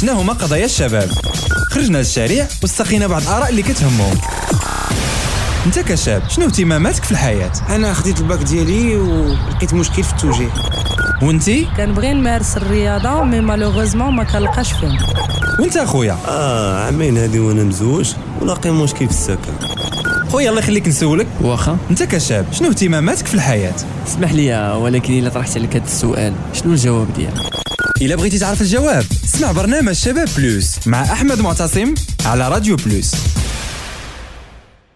شنو هما قضايا الشباب؟ خرجنا للشارع واستقينا بعض الآراء اللي كتهمهم. انت كشاب شنو اهتماماتك في الحياة؟ أنا خديت الباك ديالي ولقيت مشكل في التوجيه. وانتي؟ كنبغي نمارس الرياضة mais malheureusement ما كنلقاش فين. وانت أخويا؟ آه عامين هادي وأنا مزوج ولاقي مشكل في السكن. خويا الله يخليك نسولك. واخا. انت كشاب شنو اهتماماتك في الحياة؟ اسمح لي ولكن إلا طرحت عليك هذا السؤال شنو الجواب ديالك؟ الا بغيتي تعرف الجواب. اسمع برنامج شباب بلوس مع أحمد معتصم على راديو بلوس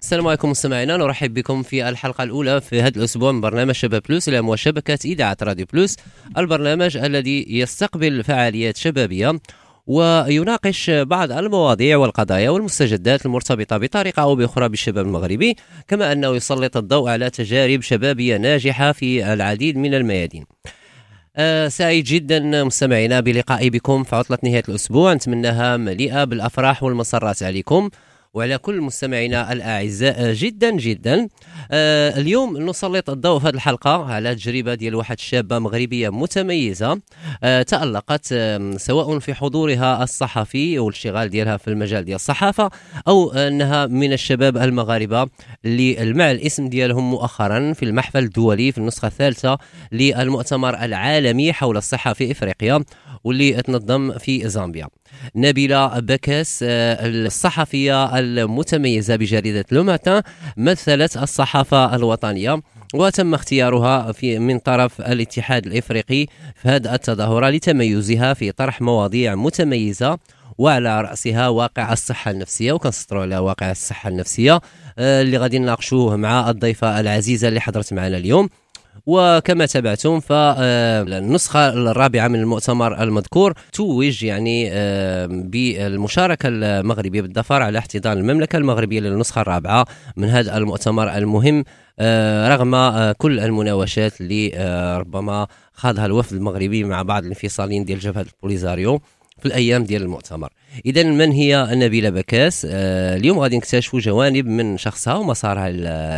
السلام عليكم مستمعينا نرحب بكم في الحلقة الأولى في هذا الأسبوع من برنامج شباب بلوس إلى شبكة إذاعة راديو بلوس البرنامج الذي يستقبل فعاليات شبابية ويناقش بعض المواضيع والقضايا والمستجدات المرتبطة بطريقة أو بأخرى بالشباب المغربي كما أنه يسلط الضوء على تجارب شبابية ناجحة في العديد من الميادين. سعيد جدا مستمعينا بلقائي بكم في عطلة نهاية الأسبوع. نتمناها مليئة بالأفراح والمسرات عليكم. وعلى كل مستمعينا الأعزاء جدا جدا. آه اليوم نسلط الضوء في هذه الحلقة على تجربة ديال واحد الشابه مغربية متميزة آه تألقت آه سواء في حضورها الصحفي والاشتغال ديالها في المجال ديال الصحافة أو أنها من الشباب المغاربة اللي المع الاسم ديالهم مؤخرا في المحفل الدولي في النسخة الثالثة للمؤتمر العالمي حول الصحة في إفريقيا واللي تنظم في زامبيا. نبيلة بكاس الصحفية المتميزة بجريدة لوماتان مثلت الصحافة الوطنية وتم اختيارها في من طرف الاتحاد الإفريقي في هذه التظاهرة لتميزها في طرح مواضيع متميزة وعلى رأسها واقع الصحة النفسية وكنسطروا على واقع الصحة النفسية اللي غادي نناقشوه مع الضيفة العزيزة اللي حضرت معنا اليوم. وكما تابعتم فالنسخة الرابعة من المؤتمر المذكور توج يعني بالمشاركة المغربية بالظفر على احتضان المملكة المغربية للنسخة الرابعة من هذا المؤتمر المهم رغم كل المناوشات اللي ربما خاضها الوفد المغربي مع بعض الانفصاليين ديال جبهة البوليزاريو في الأيام ديال المؤتمر. اذا من هي نبيلة بكاس؟ آه اليوم غادي نكتشفوا جوانب من شخصها ومسارها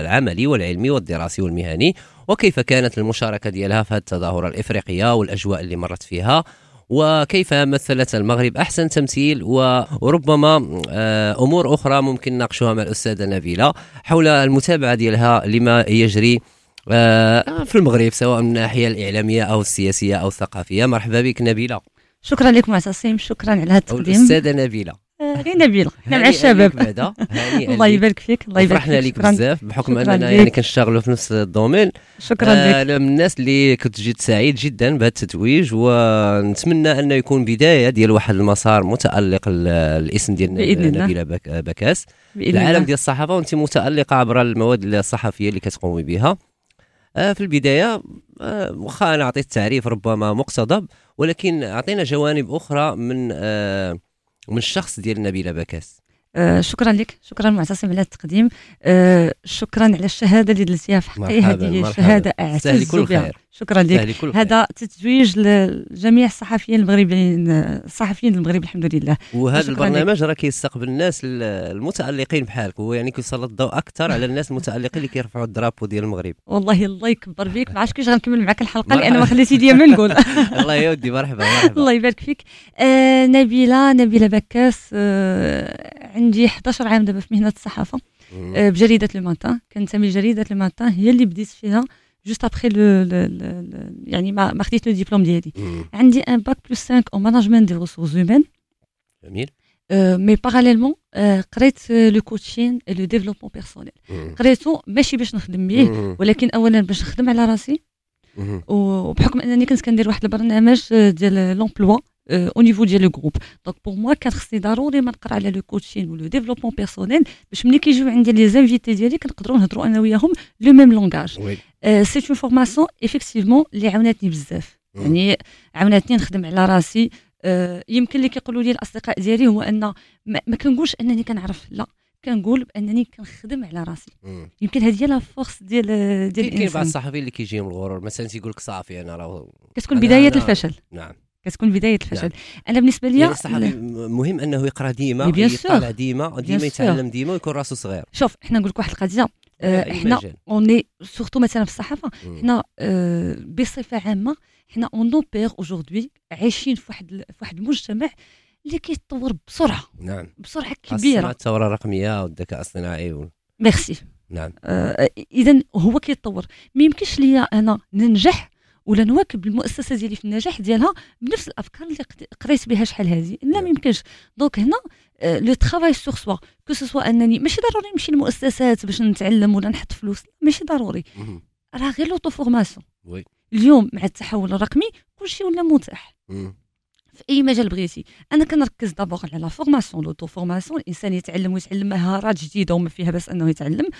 العملي والعلمي والدراسي والمهني وكيف كانت المشاركة ديالها في هذه التظاهره الإفريقية والأجواء اللي مرت فيها؟ وكيف مثلت المغرب؟ أحسن تمثيل وربما آه أمور أخرى ممكن نناقشوها مع الأستاذة نبيلة حول المتابعة ديالها لما يجري آه في المغرب سواء من الناحية الإعلامية أو السياسية أو الثقافية. مرحبا بك نبيلة. شكرا لك معتصم شكرا على هذا التقديم. الاستاذه نبيلة. غير نبيله حنا مع الشباب. الله يبارك فيك الله يبارك فيك. فرحنا لك بزاف. بحكم أننا يعني كنشتغلوا في نفس الدومين. شكرا آه لك. من الناس اللي كنت جيت سعيد جدا بهذا التتويج ونتمنى انه يكون بداية ديال واحد المسار متألق الاسم ديال نبيلة بك بكاس. العالم. ديال الصحافة وأنت متألقة عبر المواد الصحفية اللي كتقومي بها. آه في البداية آه واخا أنا أعطيت تعريف ربما مقتضب ولكن أعطينا جوانب أخرى من آه من الشخص ديال نبيله بكاس آه شكرا لك. شكرا معتصم على التقديم. آه شكرا على الشهادة اللي درتيها في حقي هذه. شهادة أعتز كل بها. شكرا لك. هذا تتويج لجميع الصحفيين المغربيين الصحفيين المغرب الحمد لله. وهذا البرنامج راه كيستقبل الناس ال- المتألقين بحالك هو يعني كيسلط الضوء أكثر على الناس المتألقين اللي كيرفعوا الدرابو ديال المغرب. والله الله يكبر بك ما عرفتش كيفاش غنكمل معك الحلقة لأن. ما خليتي لي ما نقول. الله يا ودي مرحبا مرحبا. الله يبارك فيك. آه نبيلة نبيلة بكاس آه عندي 11 عام دابا في مهنة الصحافة. آه بجريدة Le Matin. كنتمي لجريدة لو هي اللي بديت فيها. juste après يعني ما ما خديت le diplôme ديالي. عندي un bac plus 5 en management des ressources humaines جميل mais parallèlement قريت le coaching le développement personnel. قريتو ماشي باش نخدم به مم. ولكن اولا باش نخدم على راسي. وبحكم أنني كنت كندير واحد البرنامج آه، ديال l'emploi au niveau ديال le groupe donc pour moi كان خصني ضروري ما نقرا على le coaching و le développement personnel باش ملي كيجيو عندي les invités ديالي كنقدروا نهضروا أنا وياهم le même langage oui. c'est une formation effectivement اللي عاونتني بزاف. يعني عاونتني نخدم على راسي آه، يمكن اللي كيقولوا لي الاصدقاء ديالي هو ان ما, ما كنقولش انني كنعرف لا كنقول بانني كنخدم على راسي مم. يمكن هذه هي la force ديال ديال كاين كاين بعض الانسان الصحفيين اللي كيجيهم الغرور؟ مثلا تيقول لك صافي أنا راه كتكون بداية أنا- الفشل. نعم. كتكون بداية الفشل نعم. أنا بالنسبة لي يعني مهم أنه يقرأ ديما يطالع. ديما ديما. يتعلم ديما ويكون راسو صغير شوف حنا نقول لك واحد القضية آه، أي حنا مجال. on est surtout مثلا في الصحافة مم. حنا آه، بصفة عامة حنا on opère aujourd'hui عايشين في واحد في واحد المجتمع اللي كيتطور بسرعة نعم بسرعة كبيرة الثوره الرقميه والذكاء الاصطناعي و... ميرسي نعم آه اذا هو كيتطور ما يمكنش ليا أنا ننجح ولا نواكب المؤسسة ديالي في النجاح ديالها بنفس الأفكار اللي قريت بها شحال هذه. لا ما يمكنش. donc هنا le travail sur soi que soit أنني ماشي ضروري نمشي للمؤسسات باش نتعلم ولا نحط فلوس. ماشي ضروري. راه غير l'auto formation اليوم مع التحول الرقمي كلشي ولا متاح. في أي مجال بغيتي. أنا كنركز d'abord على la formation l'auto formation الإنسان يتعلم ويتعلم مهارات جديدة وما فيها باس أنه يتعلم.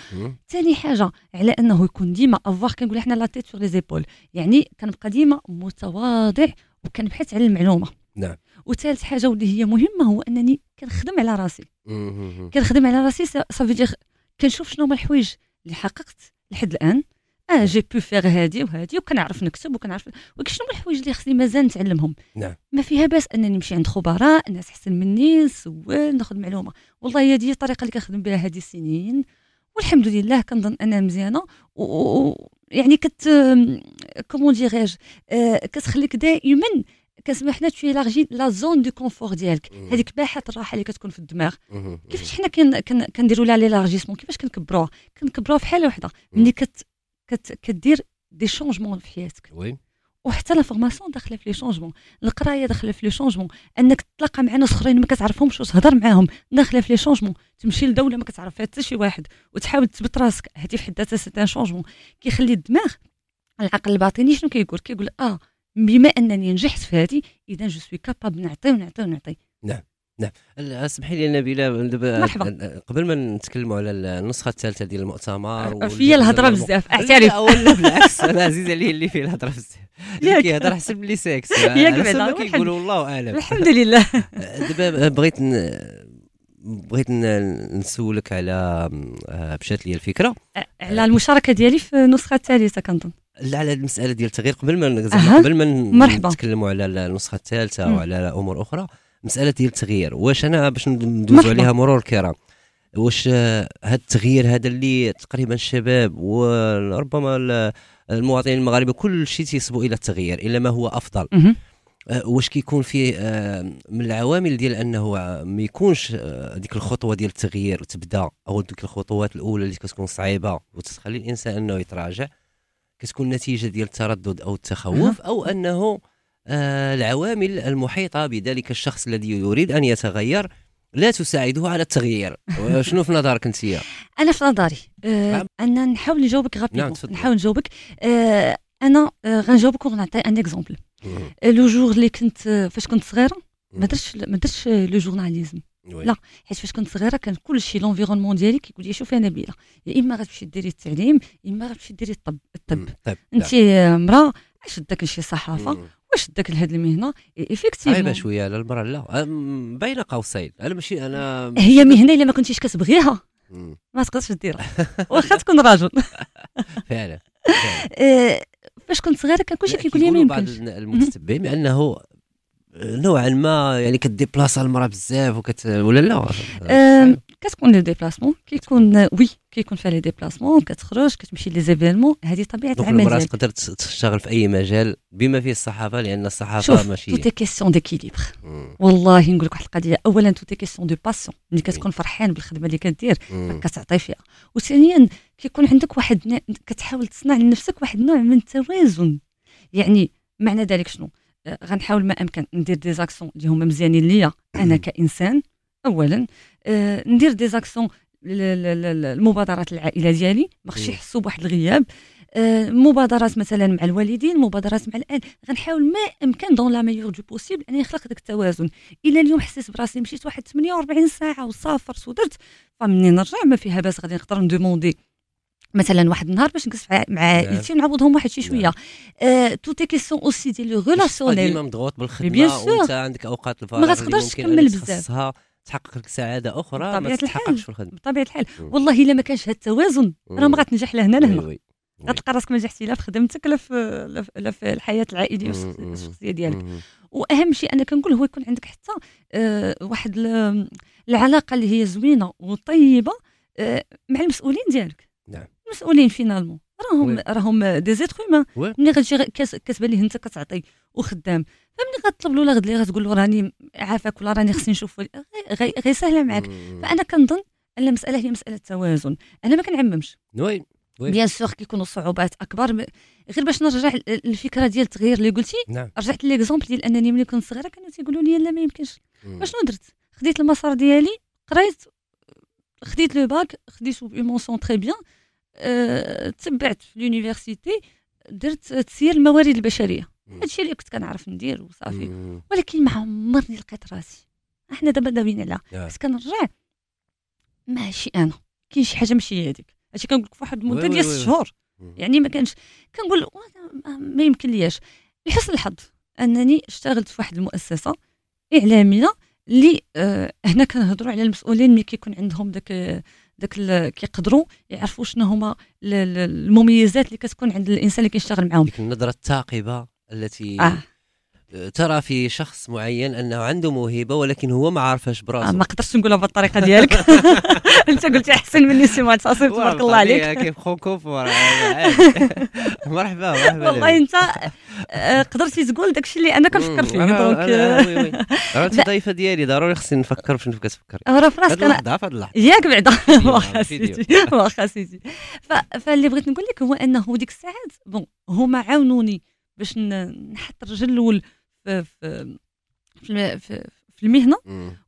ثاني حاجة على أنه يكون ديما avoir كنقول إحنا la tête sur les épaules يعني كنبقى ديما متواضع وكنبحث على المعلومة. نعم. وثالث حاجة واللي هي مهمة هو أنني كنخدم على راسي. كنخدم على راسي صافي كنشوف شنو هما الحوايج اللي حققت لحد الآن. آه j'ai pu faire هادي وهادي وكنعرف نكتب وكنعرف ولكن شنو الحوايج اللي خصني مازال نتعلمهم. نعم. ما فيها باس أنني نمشي عند خبراء الناس أحسن مني نسول ناخذ معلومة. والله هي دي الطريقة اللي كنخدم بها هذه السنين. والحمد لله كنظن أنها مزيانة و- يعني كت comment dirais-je آه، كتخليك دائما كنسميو حنا تشوي élargir la zone de confort ديالك. هذيك باحة الراحة اللي كتكون في الدماغ. كيفاش حنا كن كن كنديروا لها l'élargissement كيفاش كنكبروها كنكبروها في حالة وحدة. ملي كت كت كدير des changements في حياتك. oui. وحتى la formation داخلة في les changements. القراية داخلة في les changements. انك تتلاقى مع ناس اخرين ما كتعرفهمش وتهضر معاهم داخلة في les changements. تمشي لدولة ما كتعرف فيها حتى شي واحد وتحاول تثبت راسك. هذه في حد ذاتها c'est un changement. كيخلي الدماغ العقل الباطني شنو كيقول؟ كيقول آه بما أنني نجحت في هذه إذا je suis capable نعطي ونعطي ونعطي. اسمحي لي نبيله دابا مرحبا. قبل ما نتكلموا على النسخة الثالثة ديال المؤتمر وال- فيا الهضرة بزاف أعترف ولا بالعكس أنا عزيز عليه اللي فيه الهضرة بزاف اللي. كيهضر حسب لي سيكس ياك بعدا، كيقولوا والله أعلم الحمد لله دابا بغيت. بغيت نسولك على آه، مشات لي الفكرة على المشاركة ديالي في النسخة الثالثة كنظن لا على المسألة ديال التغيير قبل ما. قبل ما. نتكلموا على النسخة الثالثة. وعلى أمور أخرى مسألة ديال التغيير واش أنا باش مرحبا. عليها مرور الكرام واش آه، هذا التغيير هذا اللي تقريبا الشباب وربما ال- المواطنين المغاربة كل شيء تيصبوا إلى التغيير إلى ما هو أفضل. آه، واش كيكون فيه آه، من العوامل ديال أنه آه، ما يكونش آه، ديك الخطوة ديال التغيير تبدأ أو ديك الخطوات الأولى اللي كتكون صعيبة وتخلي الإنسان أنه يتراجع كتكون نتيجة ديال التردد أو التخوف أو أنه آه، العوامل المحيطة بذلك الشخص الذي يريد أن يتغير لا تساعده على التغيير شنو في نظرك أنت أنا في نظري آه نعم. أنا نحاول نجاوبك نعم، rapidement تفضل. نحاول نجاوبك آه أنا آه غنجاوبك ونعطي un exemple le jour اللي كنت آه، فاش كنت صغيرة ما درتش ما درتش آه، le journalisme. لا. حيت فاش كنت صغيرة كان كل شيء l'environnement ديالي كيقول لي شوفي نبيله يا إما غتمشي ديري التعليم يا إما غتمشي ديري الطب الطب أنت آه، امرأة اش داك شي صحافة. واش داك لهاد المهنة؟ صعيبه effectivement شوية على المراه لا. بين قوسين. أنا ماشي أنا هي مهنة إلا ما كنتيش كتبغيها. ما تقدرش ديرها واخا تكون راجل. فعلا آه، فاش كنت صغيرة كان كلشي كيقول لي ما كيقولوا بعض يمكنش المتتبعين بأنه نوعا ما يعني كديبلاصا المرأة بزاف وكت ولا لا؟ آم، كتكون les déplacements كيكون oui كيكون فيها les déplacements كتخرج كتمشي les événements هذه طبيعه العمل المراه تقدر تشتغل في اي مجال بما فيه الصحافه لأن الصحافه شوف ماشي توتي كيسيون ديكيليبر. والله نقول لك واحد القضية اولا tout est question de passion ملي كتكون فرحان بالخدمه اللي كدير. كتعطي فيها وثانيا كيكون عندك واحد كتحاول تصنع لنفسك واحد النوع من التوازن. يعني معنى ذلك شنو؟ آه، غنحاول ما أمكن ندير des actions اللي هما مزيانين ليا. أنا كإنسان اولا ندير دي زاكسيون المبادرات العائلة ديالي. ما خصش. يحسوا بواحد الغياب. آه، مبادرات مثلا مع الوالدين مبادرات مع الأهل. غنحاول ما أمكن دون لا ميور دو بوسيبل أني نخلق داك التوازن. الا اليوم حسيت براسي مشيت واحد 48 ساعة وسافرت ودرت. فمني نرجع ما فيها باس. غادي نقدر ندوموندي مثلا واحد النهار باش نجلس مع عائلتي ونعوضهم واحد شي شوية. آه، تو تي كيسيون اوسي ديال لو ديما ريلاسيونيل مضغوط بيان بالخدمة. وأنت عندك أوقات الفراغ ما غتقدرش ممكن تكمل بزاف. تحقق لك سعادة أخرى ما. تتحققش في الخدمة بطبيعة الحال. والله إلا ما كانش هذا التوازن راه ما غتنجح لا هنا لا oui هنا oui. oui. غتلقى راسك ما نجحتي لا في خدمتك لا في لا في- الحياة العائلية مم، والشخص- مم. الشخصية ديالك. وأهم شيء أنا كنقول هو يكون عندك حتى آه، واحد ال- العلاقة اللي هي زوينة وطيبة آه، مع المسؤولين ديالك نعم. المسؤولين finalement راهم. راهم des êtres humains oui. ملي غتجي كتبان ليه انت كتعطي وخدام فملي غتطلب له لا غد لي غتقول له راني عافاك ولا راني خصني نشوف غي- غي غي سهلة معاك. فأنا كنظن أن المسألة هي مسألة توازن أنا ما كنعممش oui oui. bien sûr كيكونوا صعوبات أكبر غير باش نرجع للفكرة ديال التغيير اللي قلتي نعم رجعت l'exemple ديال أنني ملي كنت صغيرة كانوا تيقولوا لي لا ما يمكنش مم. اشنو درت خديت المسار ديالي قريت خديت le bac خديت et mention très bien تبعت في l'université درت تسيير الموارد البشرية. هادشي اللي كنت كنعرف ندير وصافي. ولكن ما عمرني لقيت راسي إحنا دابا دابين على. بس كنرجع ماشي أنا كاين شي حاجة ماشي هي هذيك هادشي كنقول لك فواحد المدة ديال oui ست oui. شهور مم. يعني ما كانش كنقول ما يمكن لياش لحسن الحظ أنني اشتغلت في واحد المؤسسة إعلامية اللي آه هنا كنهضروا على المسؤولين ملي كيكون عندهم داك داك ال- كيقدروا يعرفوا شنو هما ال- ال- المميزات اللي كتكون عند الإنسان اللي كيشتغل معاهم. النظره الثاقبة التي آه. ترى في شخص معين أنه عنده موهبة ولكن هو ما عارفاش آه، براسه ما قدرتش نقولها بالطريقة ديالك. أنت قلتي أحسن مني سي معتصم تبارك الله عليك. كيف فرانكوفون مرحبا مرحبا والله أنت آه، قدرتي تقول داكشي اللي أنا كنفكر فيه donc آه، انت ضيفه ديالي ضروري خصني نفكر فين كتفكر راه في راسك أنا في اللحظه ياك بعدا. واخا فيديو. سيدي واخا سيدي. فاللي بغيت نقول لك هو أنه ديك الساعات بون هما عاونوني باش نحط الرجل الأول في في في في- في المهنة.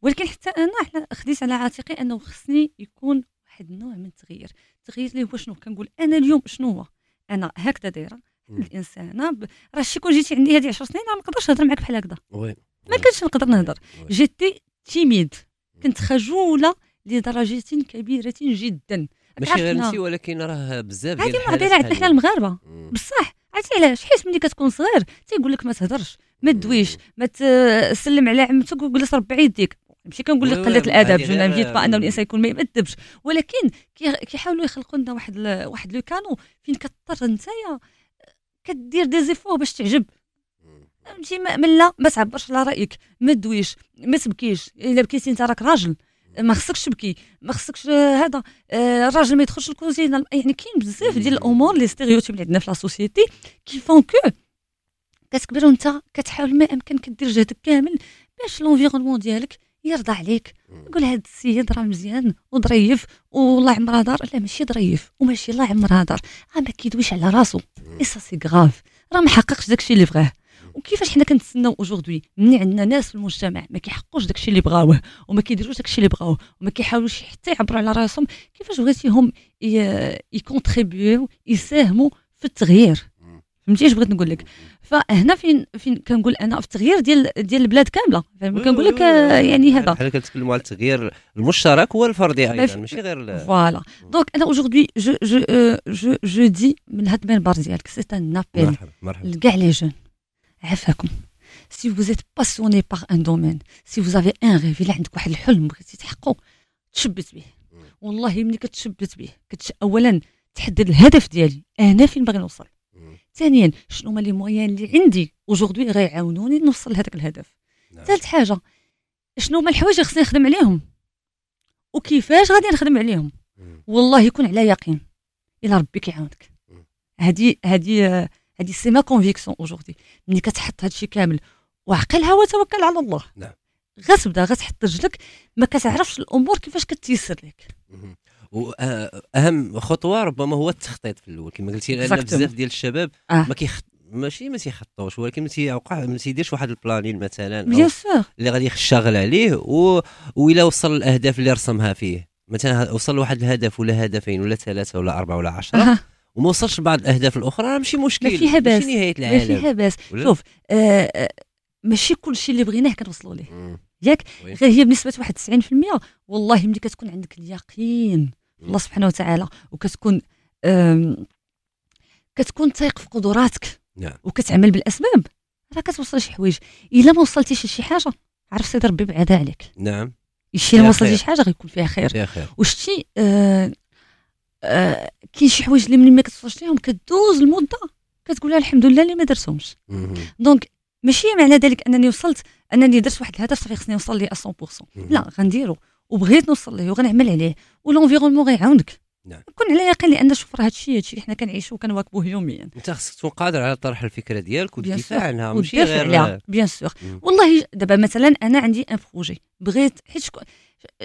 ولكن حتى أنا خديت على عاتقي أنه خصني يكون واحد النوع من التغيير. التغيير اللي هو شنو؟ كنقول أنا اليوم شنو هو؟ أنا هكذا دايرة. الإنسانة ب... راه شي كون جيتي عندي هذه 10 سنين ما نقدرش نهضر معاك بحال هكذا. ما كنتش نقدر نهضر. جيتي timide. كنت خجولة لدرجة كبيرة جدا. ماشي. غير انت ولكن راه بزاف هذه ديال ما دايرة عندنا حنا المغاربة. بصح. عرفتي علاش؟ حيت ملي كتكون صغير تيقول لك ما تهضرش. ما تدويش ما تسلم على عمتك وجلس ربع يديك ماشي كنقول لك قلة الأدب هذه جو غير- n'invite با انه الانسان يكون ما يمدبش. ولكن كي- كيحاولوا يخلقوا لنا واحد واحد لو نيفو فين كتضطر نتايا كدير des efforts باش تعجب. فهمتي؟ ما لا ما تعبرش على رأيك ما تدويش ما تبكيش. إلا بكيتي أنت راك راجل ما خصكش تبكي ما خصكش هذا آه، الراجل ما يدخلش الكوزينة. يعني كاين بزاف ديال الأمور لي stéréotypes اللي عندنا في la société qui font que كتكبر وانت كتحاول ما امكن كدير جهدك كامل باش l'environnement ديالك يرضى عليك. يقول هذا السيد راه مزيان وظريف والله عمرها دار لا ماشي ظريف وماشي الله عمرها دار راه ما كيدويش على راسو. et ça c'est grave راه ما حققش داكشي اللي بغاه. وكيفاش حنا كنتسناو aujourd'hui مني عندنا ناس في المجتمع ما كيحققوش داكشي اللي بغاوه وما كيديروش داكشي اللي بغاوه وما كيحاولوش حتى يعبروا على راسهم. كيفاش بغيتيهم يcontribuer يساهموا في التغيير؟ فهمتي؟ اش بغيت نقول لك؟ فهنا فين فين كنقول أنا في التغيير ديال ديال البلاد كاملة. فاهم كنقول لك آه، يعني هذا. بحال كنتكلموا على التغيير المشترك والفردي أيضا ماشي غير ال- voilà. donc أنا aujourd'hui je je je je dis من هاد المنبر ديالك c'est un appel مرحبا مرحبا. لكاع les jeunes عافاكم si vous êtes passionné par un domaine si vous avez un rêve إلا عندك واحد الحلم بغيتي تحققه تشبت به. والله ملي كتشبت به كتش اولا تحدد الهدف ديالي أنا فين باغي نوصل. ثانيا شنو هما les moyens اللي عندي aujourd'hui غيعاونوني نوصل لهذاك الهدف نعم. ثالث حاجة شنو هما الحوايج اللي خصني نخدم عليهم وكيفاش غادي نخدم عليهم. والله يكون على يقين إلى ربي كيعاونك. هادي هادي هادي c'est ma conviction aujourd'hui ملي كتحط هادشي كامل وعقلها وتوكل على الله نعم. غتبدا غتحط رجلك ما كتعرفش الأمور كيفاش كتيسر لك. وأهم خطوة ربما هو التخطيط في الأول كما قلتي لأن. بزاف ديال الشباب آه. ما كيخ ماشي ما تيخطوش ولكن ما تيوقع ما تيديرش واحد ال planning مثلا plan اللي غادي يشتغل عليه و... وإلا وصل الأهداف اللي رسمها فيه مثلا وصل لواحد الهدف ولا هدفين ولا ثلاثة ولا أربعة ولا عشرة أها. وما وصلش بعض الأهداف الأخرى راه ماشي مشكل ما فيها باس. ماشي نهاية ما العالم فيها باس؟ شوف آه آه، ماشي كل شيء اللي بغيناه كنوصلوا ليه. ياك. غير هي بنسبه واحد 90% والله ملي كتكون عندك اليقين الله سبحانه وتعالى وكتكون كتكون تايق في قدراتك نعم. وكتعمل بالأسباب. راه كتوصل شي حوايج. إلا ما وصلتيش لشي حاجة عرف سيدي ربي بعدا عليك. نعم. الشيء اللي ما فيها وصلتيش. حاجة غيكون فيها خير. يا خير. وشتي آه آه كاين شي حوايج اللي ملي ما كتوصلش ليهم كدوز المدة كتقول الحمد لله اللي ما درتهمش. donc ماشي معنى ذلك أنني وصلت أنني درت واحد الهدف صافي خصني نوصل ليه 100% مهم. لا غنديرو. وبغيت نوصل ليه وغنعمل عليه و l'environnement غيعاونك نعم. كون على يقين لأن شوف راه هادشي هادشي حنا كنعيشو وكنواكبوه يوميا أنت خصك تكون قادر على طرح الفكرة ديالك والدفاع. عنها ماشي غير bien sûr. والله دابا مثلا أنا عندي un projet بغيت حيت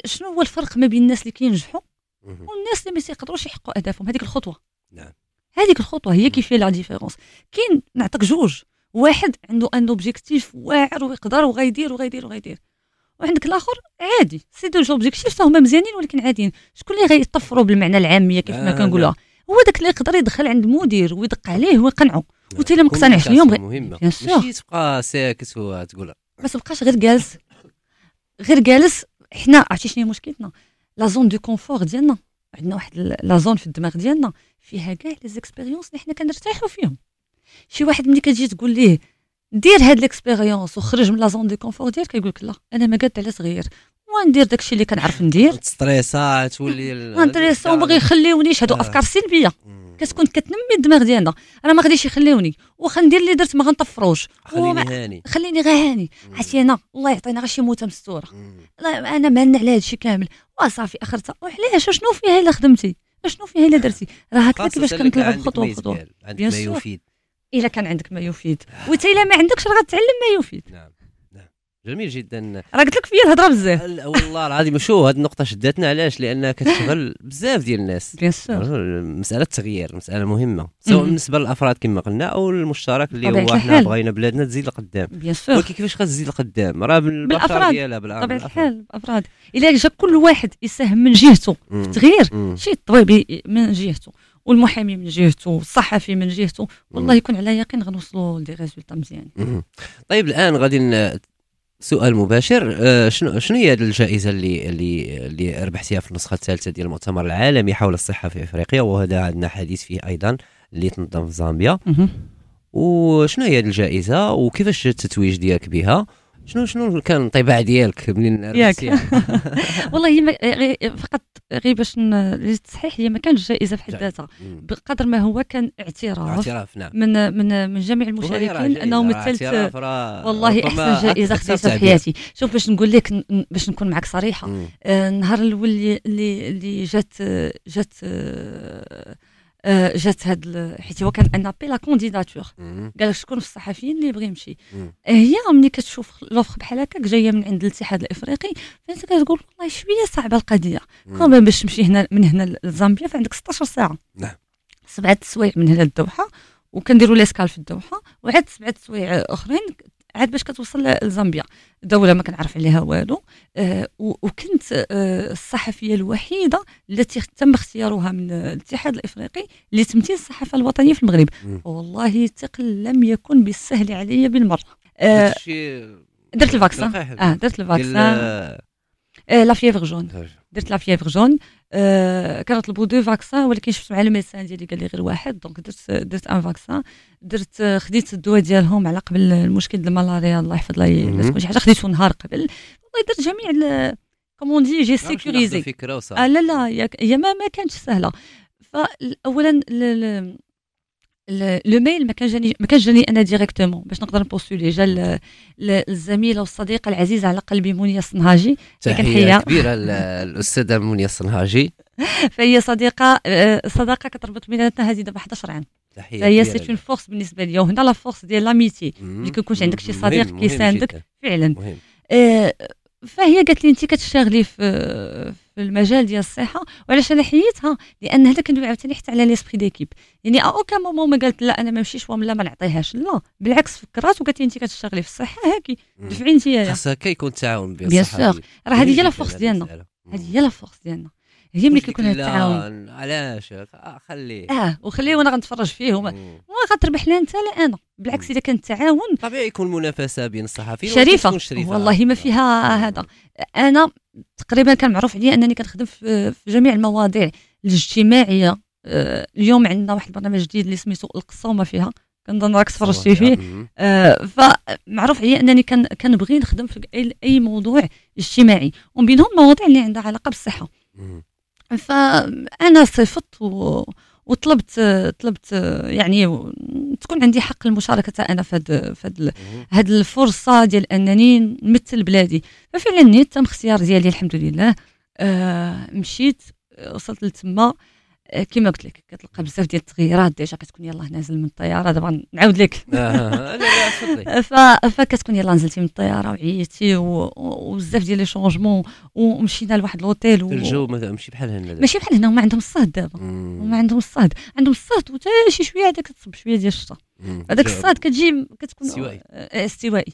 شنو هو الفرق ما بين الناس اللي كينجحوا. والناس اللي ما تيقدروش يحققوا أهدافهم هذيك الخطوة نعم. هذيك الخطوة هي كيف la différence كاين نعطيك جوج واحد عنده un objectif واعر ويقدر وغيدير وغيدير وغيدير وعندك الآخر عادي. ses deux objectifs هما مزيانين ولكن عاديين. شكون اللي غيطفروا بالمعنى العامية كيف ما آه، كنقولوها؟ هو داك اللي يقدر يدخل عند مدير ويدق عليه ويقنعه. نعم. وانت الا ما اقتنعش اليوم غير- مهمه. ماشي تبقى ساكت وتقول ما تبقاش غير جالس. غير جالس حنا عرفتي شنو مشكلتنا؟ la zone de confort ديالنا. عندنا واحد la zone في الدماغ ديالنا. فيها كاع les expériences اللي حنا كنرتاحوا فيهم. شي واحد ملي كتجي تقول ليه دير هاد ليكسبيريونس وخرج من لا زون دو كونفور ديالك كيقول لك لا أنا ما قاد على صغير. وندير داكشي اللي كنعرف ندير. تستريسا تولي ال- وانتريسون باغي يخليونيش هادو آه. أفكار سلبية. كتكون كتنمي الدماغ ديالنا. أنا ما غاديش يخليوني. واخا ندير اللي درت ما غنطفروش. خليني وما- هاني. خليني غير هاني. عرفتي أنا الله يعطينا غير شي موتة مستورة. أنا مالنا على هادشي كامل. وصافي اخرتها وعلاش؟ شنو فيها إلا خدمتي؟ شنو فيها إلا درتي؟ راه هكذا كيفاش كنطلعوا بخطوة bien sûr. إلا كان عندك ما يفيد وإنت إلا ما عندكش راه غتعلم ما يفيد نعم نعم جميل جدا راه قلت لك فيا الهضرة بزاف ال- والله العظيم شو هذه النقطة شدتنا علاش؟ لأنها كتشغل بزاف ديال الناس bien sûr مسألة التغيير مسألة مهمة سواء مم. بالنسبة للأفراد كما قلنا أو المشترك اللي هو إحنا الحال. بغينا بلادنا تزيد لقدام bien sûr ولكن كيفاش غتزيد لقدام؟ راه بالبشر بالأفراد. ديالها بالأفراد. الحال افراد إلا جا كل واحد يساهم من جهته. في التغيير. شي الطبيب من جهته والمحامي من جهته والصحفي من جهته والله يكون على يقين غنوصلوا لدي ريزولتا مزيانين مم. طيب الآن غادي سؤال مباشر آه، شنو شنو هي الجائزة اللي اللي اللي ربحتيها في النسخة الثالثة ديال المؤتمر العالمي حول الصحة في إفريقيا؟ وهذا عندنا حديث فيه أيضا اللي تنظم في زامبيا. وشنو هي الجائزة؟ وكيفاش التتويج ديالك بها؟ شنو شنو كان الانطباع ديالك منين ياك. والله هي ما- غي- فقط غير باش للتصحيح هي ما كانش جائزة في حد. ذاتها. بقدر ما هو كان اعتراف اعتراف نعم من من من جميع المشاركين أنه مثلت والله أحسن جائزة خديتها في. حياتي شوف باش نقول لك باش نكون معك صريحة. آه، النهار الأول اللي اللي, جات جات آه، جات هاد حيت هو كان أن أبي لا كونديداتور. قال لك شكون في الصحفيين اللي يبغي يمشي. هي ملي كتشوف لوفر بحال هكاك جاية من عند الاتحاد الإفريقي فانت كتقول والله شوية صعبة القضية. كومبا باش تمشي هنا من هنا لزامبيا فعندك 16 ساعة نعم. سبعة سوايع من هنا للدوحة وكنديروا ليسكال في الدوحة وعاد سبعة سوايع أخرين عاد باش كتوصل لزامبيا. دولة ما كنعرف عليها والو. آه و- وكنت آه الصحفية الوحيدة التي تم اختيارها من الاتحاد الإفريقي لتمثيل الصحافة الوطنية في المغرب. والله ثقل لم يكن بالسهل علي بالمرة. آه درت ال vaccin آه درت ال vaccin آه، آه la fièvre jaune. درت la fièvre jaune. آه كنطلبوا deux vaccins ولكن شفت مع ال médecin ديالي قال لي غير واحد. donc درت درت un vaccin. درت خديت الدواء ديالهم على قبل المشكل الملاريا الله يحفظ. لا تكون شي حاجة خديته نهار قبل. والله درت جميع comment dirais-je sécurisé. آه لا لا هي ما ما كانتش سهلة. فاولا لو ميل ما كان جاني ما كانش جاني أنا ديريكتومون باش نقدر نبوستولي جا الزميله والصديقه العزيزه على قلبي منيا الصنهاجي. تحية. كبيرة الأستاذة منيا الصنهاجي. فهي صديقة آه، صداقة كتربط بيناتنا هذه دابا 11 عام تحية فهي سيت اون فورس بالنسبة لي وهنا لا فورس ديال لاميتي. ملي كيكونش عندك شي صديق كيساندك. فعلا. مهم. آه، فهي قالت لي انت كتشتغلي في المجال ديال الصحة وعلاش أنا حييتها لأن هذا كندوي عاوتاني حتى على l'esprit d'équipe يعني aucun moment ما قالت لا أنا ما نمشيش ولا ما نعطيهاش لا بالعكس فكرات وقالت لي انت كتشتغلي في الصحة هاكي. دفعي انت يا خاص هكا يكون التعاون بين bien. sûr. راه هذه هي لا فورس ديالنا. هذه هي la force ديالنا هي ملي واش كيكون ديك هذا التعاون لا، علاش؟ آه، خليه. آه وخليه وأنا غنتفرج فيه وما غتربح لا انت لا أنا. بالعكس إذا كان التعاون طبيعي يكون منافسه بين الصحفيين شريفة. شريفة. والله ما فيها هذا. أنا تقريبا كان معروف عليا أنني كنخدم في جميع المواضيع الاجتماعية. آه، اليوم عندنا واحد البرنامج جديد اللي سميتو القصة وما فيها. كنظن راك تفرجتي فيه. آه، فمعروف عليا أنني كان كنبغي نخدم في اي موضوع اجتماعي. ومن بينهم المواضيع اللي عندها علاقة بالصحة. فأنا صيفطت و... وطلبت طلبت يعني تكون عندي حق المشاركة أنا في هاد في هاد الفرصة ديال أنني نمثل بلادي. ففعلا نيت تم اختيار ديالي الحمد لله. آه مشيت وصلت لتما. آه، كما قلت لك كتلقى بزاف ديال التغييرات déjà كتكون يلاه نازل من الطيارة دابا نعاود لك آه، فكتكون يلاه نزلتي من الطيارة وعييتي و- وبزاف ديال les changements ومشينا لواحد لوطيل و... الجو ماشي بحال هنا. ماشي بحال هنا هما عندهم الصهد دابا. هما عندهم الصهد عندهم الصهد وتا شي شوية هذاك كتصب شوية ديال الشتا. هذاك الصهد كتجي كتكون استوائي. آه، استوائي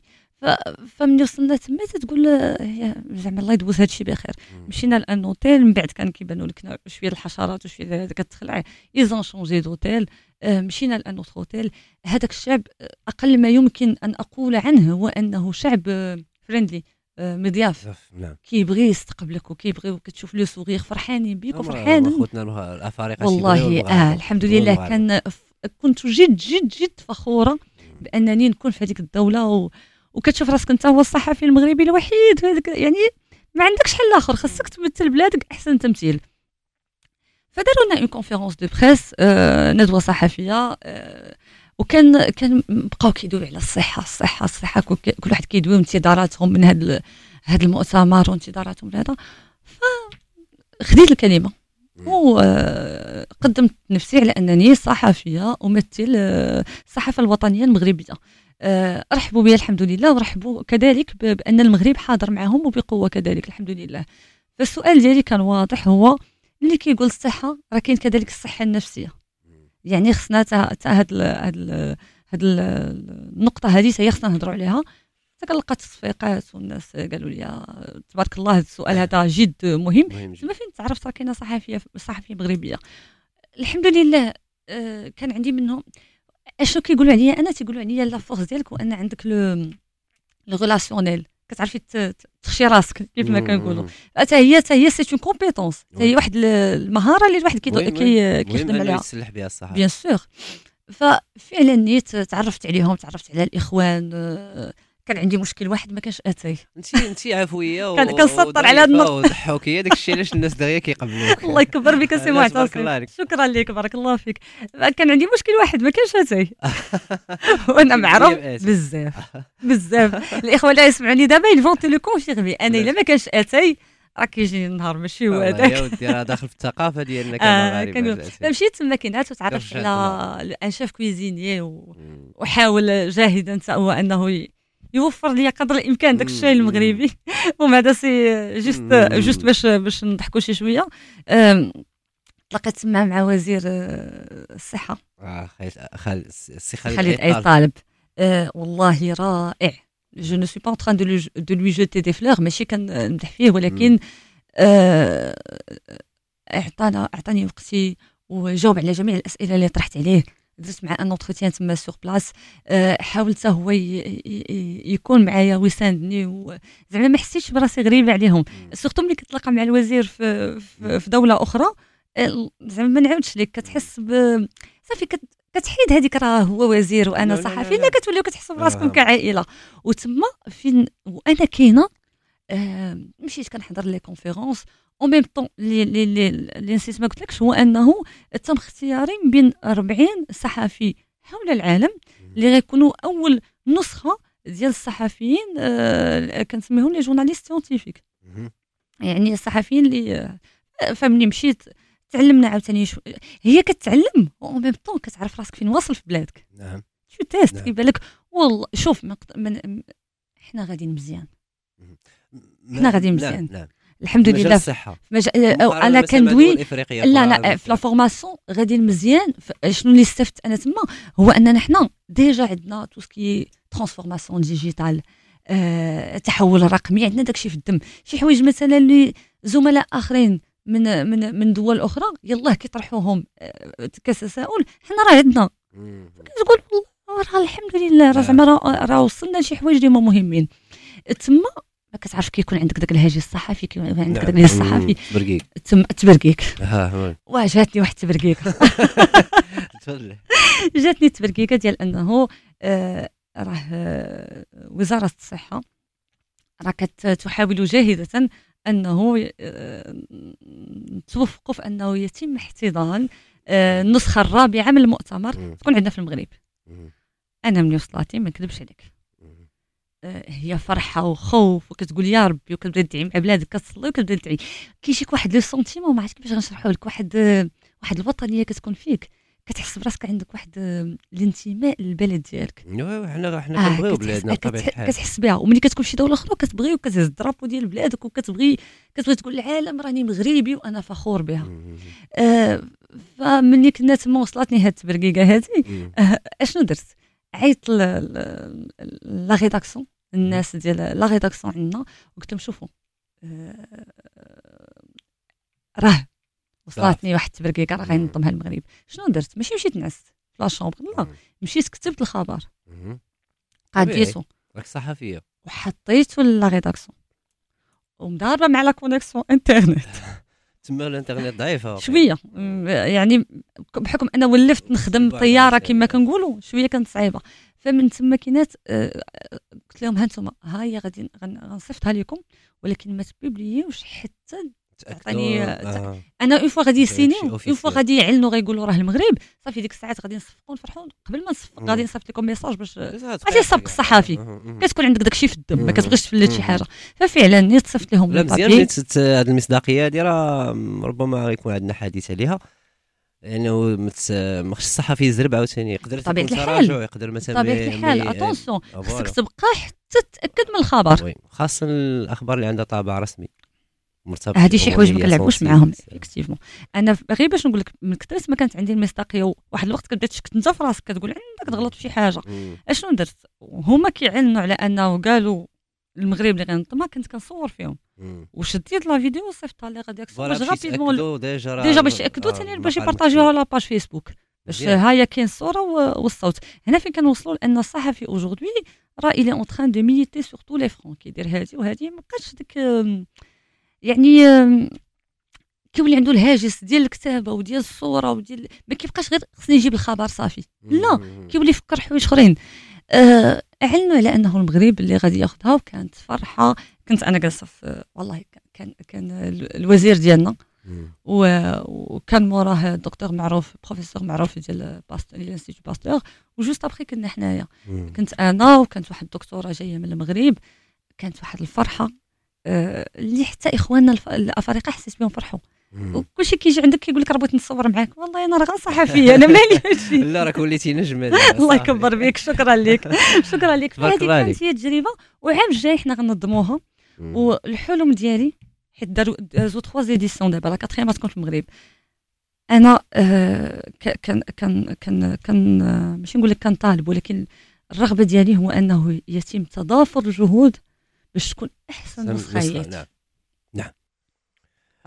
فملي وصلنا تما تتقول آه، زعما الله يدوز هذا الشيء بخير. مشينا ل un hôtel من بعد كان كيبانوا لك شوية الحشرات وشوية هذا كتخلع ils ont changé d'hôtel آه، مشينا ل un autre hôtel هذاك الشعب آه، أقل ما يمكن أن أقول عنه هو أنه شعب friendly مضياف نعم كيبغي يستقبلك وكيبغي وكتشوف le sourire فرحانين بيك وفرحانين خوتنا الأفارقة والله آه. الحمد لله. كان كنت جد جد جد فخورة بأنني نكون في هذيك الدولة. وكتشوف راسك انت هو الصحفي المغربي الوحيد. يعني ما عندكش حل آخر خاصك تمثل بلادك أحسن تمثيل. فداروا لنا une conférence de presse آه ندوة صحفية آه وكان كان بقاو كيدويو على الصحة الصحة الصحة كل واحد كيدويو انتظاراتهم من هذا هذا المؤتمر وانتظاراتهم لهذا فخديت الكلمة. وقدمت نفسي على أنني صحفية أمثل آه، الصحافة الوطنية المغربية. آه، رحبوا بي الحمد لله ورحبوا كذلك بأن المغرب حاضر معهم وبقوة كذلك الحمد لله. فالسؤال ديالي كان واضح هو اللي كيقول الصحة راه كاين كذلك الصحة النفسية. يعني خصنا تا هاد ال- هاد ال- هاد ال- النقطة هذه هي خصنا نهضروا عليها. حتى كنلقى تصفيقات والناس قالوا لي تبارك الله هذا السؤال هذا جد مهم. تما فين تعرفت راه كاينة صحفيه صحفية مغربية؟ الحمد لله آه، كان عندي منهم اشنو كيقولوا عليا أنا تيقولوا عليا la force ديالك وان عندك le le relationnel كتعرفي تخشي راسك كيف ما. كنقولوا حتى هي حتى هي c'est une compétence حتى هي. واحد ال- المهاره اللي الواحد كيخدم عليها. يتسلح بها الصحه bien sûr ففعلا نيت تعرفت عليهم تعرفت على الإخوان آه، كان عندي مشكل واحد ما كانش اتاي انت انت عفوية و- كان- كنسطر على وظريفة النقطة. وضحوكيه داك الشيء علاش الناس دغيا كيقبلوك. الله يكبر بك سي معتصم. شكرا لك بارك الله فيك. كان عندي مشكل واحد ما كانش اتاي وأنا معروف؟ بزاف. بزاف. الإخوة اللي يسمعوني دابا ils vont te le confirmer أنا إلا ما كانش اتاي راه كيجيني النهار ماشي هو والله يا هذاك ودي راه داخل في الثقافة ديالنا آه، كمغاربه جالسين. مشيت تما كنت وتعرفت على un chef cuisinier. وحاول جاهدا هو أنه يوفر لي قدر الإمكان داك الشاي. المغربي. المهم هذا c'est juste. juste باش باش نضحكوا شي شوية. تلاقيت تما مع وزير آه، الصحة. آه خالد خالد اي. طالب آه، والله رائع. je ne suis pas en train de lui jeter des fleurs ماشي كنمدح فيه ولكن آه، اعطانا أعطاني وقتي وجاوب على جميع الأسئلة اللي طرحت عليه. درت مع un entretien تما sur place. آه، حاولت هو يكون معايا ويساندني زعما ما حسيتش براسي غريبة عليهم. surtout ملي كتلاقى مع الوزير في في, في دولة أخرى آه، زعما ما نعاودش لك كتحس ب صافي كت كتحيد هذيك راه هو وزير وأنا صحفي. لا،. كتوليو كتحسوا براسكم آه. كعائلة. وتما فين وأنا كاينة مشيت كنحضر les conférences en même temps اللي نسيت ما قلتلكش هو أنه تم اختياري من بين 40 صحفي حول العالم اللي غيكونوا أول نسخة ديال الصحفيين آه، كنسميهم les journalistes scientifiques. يعني الصحفيين اللي آه، فملي مشيت تعلمنا عاوتاني شو هي كتعلم en même temps كتعرف راسك فين واصل في بلادك. نعم. شو تيست نعم. كيبان لك والله شوف من, من حنا غاديين مزيان. حنا غاديين نعم، مزيان. نعم الحمد مجال لله. الصحة. مج... أنا كندوي لا لا في مثلاً. la formation غاديين مزيان شنو اللي استفدت أنا تما؟ هو أننا حنا déjà عندنا tout ce qui transformation digitale آه، تحول الرقمي عندنا داكشي في الدم. شي حوايج مثلا اللي زملاء آخرين من من من دول أخرى يلاه كيطرحوهم آه، كتساؤل حنا راه عندنا. كتقول والله راه الحمد لله راه آه. زعما راه وصلنا لشي حوايج اللي هما مهمين. تما ما كتعرف كيكون عندك داك الهاجس الصحفي كيكون عندك نعم. داك الهاجس الصحفي مم. برقيق تم تبرقيك جاتني واحد التبرقيق تفضل جاتني التبرقيقه ديال أنه آه راه آه، وزارة الصحة راه كتحاول جاهده أنه آه، توفقوا في أنه يتم احتضان آه، النسخة الرابعة من المؤتمر. تكون عندنا في المغرب. أنا ملي وصلاتي ما نكذبش عليك هي فرحة وخوف وكتقول يا ربي وكتبدا تدعي مع بلادك كتصلي وكتبدا تدعي. كيجيك واحد le sentiment ما عرفتش كيفاش غنشرحوا لك واحد واحد الوطنية كتكون فيك كتحس براسك عندك واحد الانتماء للبلد ديالك. حنا حنا آه، كنبغيو بلادنا آه، بطبيعة الحال. كتحس بها. وملي كتكون في شي دولة أخرى كتبغي وكتهز ال drapeau ديال بلادك وكتبغي كتبغي تقول للعالم راني مغربي وأنا فخور بها. آه فملي كنا تما وصلتني هاد التبرقيقة هادي. آه، أشنو درت؟ عيطت la rédaction. الناس ديال la rédaction عندنا وقلت لهم شوفوا آه، راه وصلتني واحد التبرقيقة راه غينظمها المغرب. شنو درت؟ ماشي مشيت نعست في la chambre لا. مشيت كتبت الخبر. قاديتو راك صحفية. وحطيته la rédaction. ومضاربة مع la connexion internet. تما الانترنت ضعيفه شوية. يعني بحكم أنا ولفت نخدم طيارة. كما كنقولوا شوية كانت صعيبة. فمن تما كينات آه، قلت لهم ها أنتم ها هي غادي غن- غنصيفطها لكم ولكن ما تـ publier وش حتى تعطيني- آه. أنا اون فوا غادي يسينيو اون فوا. غادي يعلنوا غيقولوا راه المغرب صافي ديك الساعات غادي نصفقوا نفرحوا قبل ما نصفق. غادي نصيفط لكم message باش غادي يسبق الصحافي. كتكون عندك داكشي في الدم ما. كتبغيش تفلت شي. حاجة ففعلا نيت تصيفط لهم لا مزيان هاد المصداقية هادي راه ربما غيكون عندنا حديث عليها لأنه مت- ما خصش الصحفي يزرب عاوتاني يقدر تكون الحال. يقدر مثلا بطبيعة ملي- الحال attention آه، خصك. تبقى حتى تأكد من الخبر oui خاصة الأخبار اللي عندها طابع رسمي مرتبط هذه شي حوايج ما كنلعبوش. معاهم effectivement أنا غير باش نقول لك من كثرت ما كانت عندي المصداقية واحد الوقت كتبدا تشكت انت في راسك كتقول عندك تغلط في شي حاجة. أشنو درت هما كيعلنوا على أنه قالوا المغرب اللي غنطمع كنت كنصور فيهم. وشديت la vidéo وصيفطها لي غادي باش يتاكدوا déjà déjà باش يأكدوا آه، ثاني باش يـ partager وها. la page Facebook باش مزيان. ها هي كاين الصورة والصوت هنا فين كنوصلوا لأن الصحفي aujourd'hui راه il est en train de militer sur tous les fronts كيدير هادي وهادي ما بقاش ديك يعني كيولي عنده الهاجس ديال الكتابه وديال الصورة وديال ما كيبقاش غير خصني نجيب الخبر صافي. لا. كيولي يفكر حوايج آخرين. آه، أعلنوا على أنه المغرب اللي غادي ياخذها وكانت فرحة. كنت أنا جالسة في والله كان كان ال- الوزير ديالنا. وكان موراه دكتور معروف بروفيسور معروف ديال باستور l'Institut Pasteur و juste après كنا حنايا. كنت أنا وكانت واحد الدكتورة جاية من المغرب. كانت واحد الفرحة. اللي حتى إخواننا الأفارقة حسيت بهم فرحوا. وكلشي كيجي عندك كيقول لك راه بغيت نتصور معاك. والله أنا راه غير صحفية أنا مالي هادشي لا راك وليتي نجمه الله يكبر بك شكرا لك. شكرا لك. فهذه كانت هي التجربه وعام الجاي حنا غنظموها. والحلم ديالي حيت داروا دازوا تخوا زيديسيون دابا لا كاتريام تكون في المغرب. أنا آه، كان كان كان كان ماشي نقول لك كان طالب ولكن الرغبة ديالي هو أنه يتم تضافر الجهود باش تكون أحسن نسخه نعم.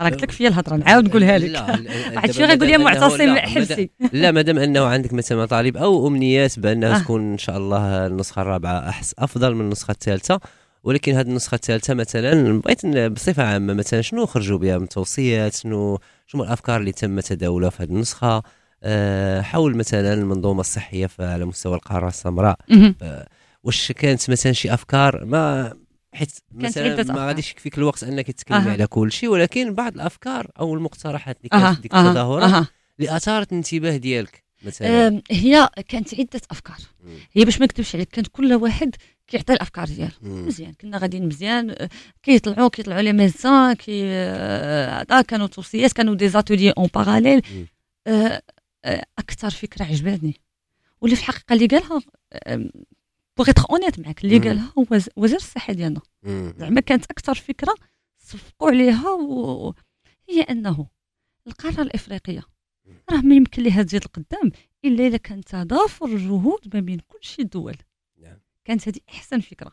راه قلت لك فيا الهضرة نعاود نقولها لك. دابا شوية غيقول لي معتصم حبسي. لا مادام أنه عندك مثلا مطالب أو أمنيات بأنها آه. تكون إن شاء الله النسخة الرابعة أحس أفضل من النسخة الثالثة. ولكن هذه النسخة الثالثة مثلا بغيت بصفة عامة مثلا شنو خرجوا بها من توصيات؟ شنو شنو الأفكار اللي تم تداولها في هذه النسخة؟ آه، حول مثلا المنظومة الصحية على مستوى القارة السمراء. مهم. واش كانت مثلا شي أفكار ما حيت مثلا ما. غاديش يكفيك الوقت أنك تتكلم. على كل شيء ولكن بعض الأفكار أو المقترحات اللي كانت في ديك أها اللي أثارت الانتباه ديالك مثلا هي كانت عدة أفكار. هي باش ما نكذبش عليك كانت كل واحد كيعطي الأفكار ديالو. مزيان كنا غاديين مزيان كيطلعوا كيطلعوا les médecins كي آه، هذا كانوا توصيات كانوا des ateliers en parallèle. أكثر فكرة عجبتني واللي في الحقيقة اللي قالها بغيت honnête معك اللي. قالها هو وز- وزير الصحه ديالنا. زعما كانت أكثر فكرة صفقوا عليها و... هي أنه القارة الإفريقية راه ما يمكن لها تزيد القدام إلا إذا كان تضافر الجهود ما بين كل شي الدول نعم. كانت هذه أحسن فكرة.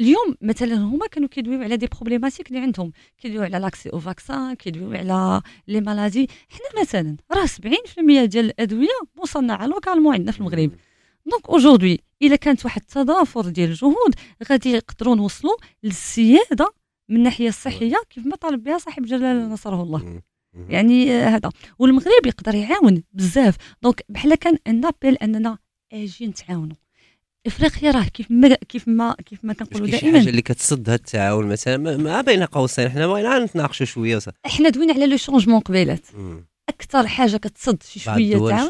اليوم مثلا هما كانوا كيدويو على des problématiques اللي عندهم كيدويو على l'accès au vaccin كيدويو على les maladies حنا مثلا راه 70% ديال الأدوية مصنعة localement عندنا في المغرب. donc aujourd'hui إلا كانت واحد التضافر ديال الجهود غادي يقدروا نوصلوا للسيادة من الناحيه الصحيه كيف ما طالب بها صاحب جلاله نصره الله. يعني آه، هذا. والمغرب يقدر يعاون بزاف. donc بحال كان un appel أننا آجي نتعاونوا. افريقيا راه كيف ما كيف ما كيف ما كنقولوا دائما. حاجة اللي كتصد هذا التعاون مثلا ما- بين قوسين حنا بغينا نتناقشوا شوية وص- إحنا دوينا على le changement قبيلات. أكثر حاجة كتصد شي شوية تعاون.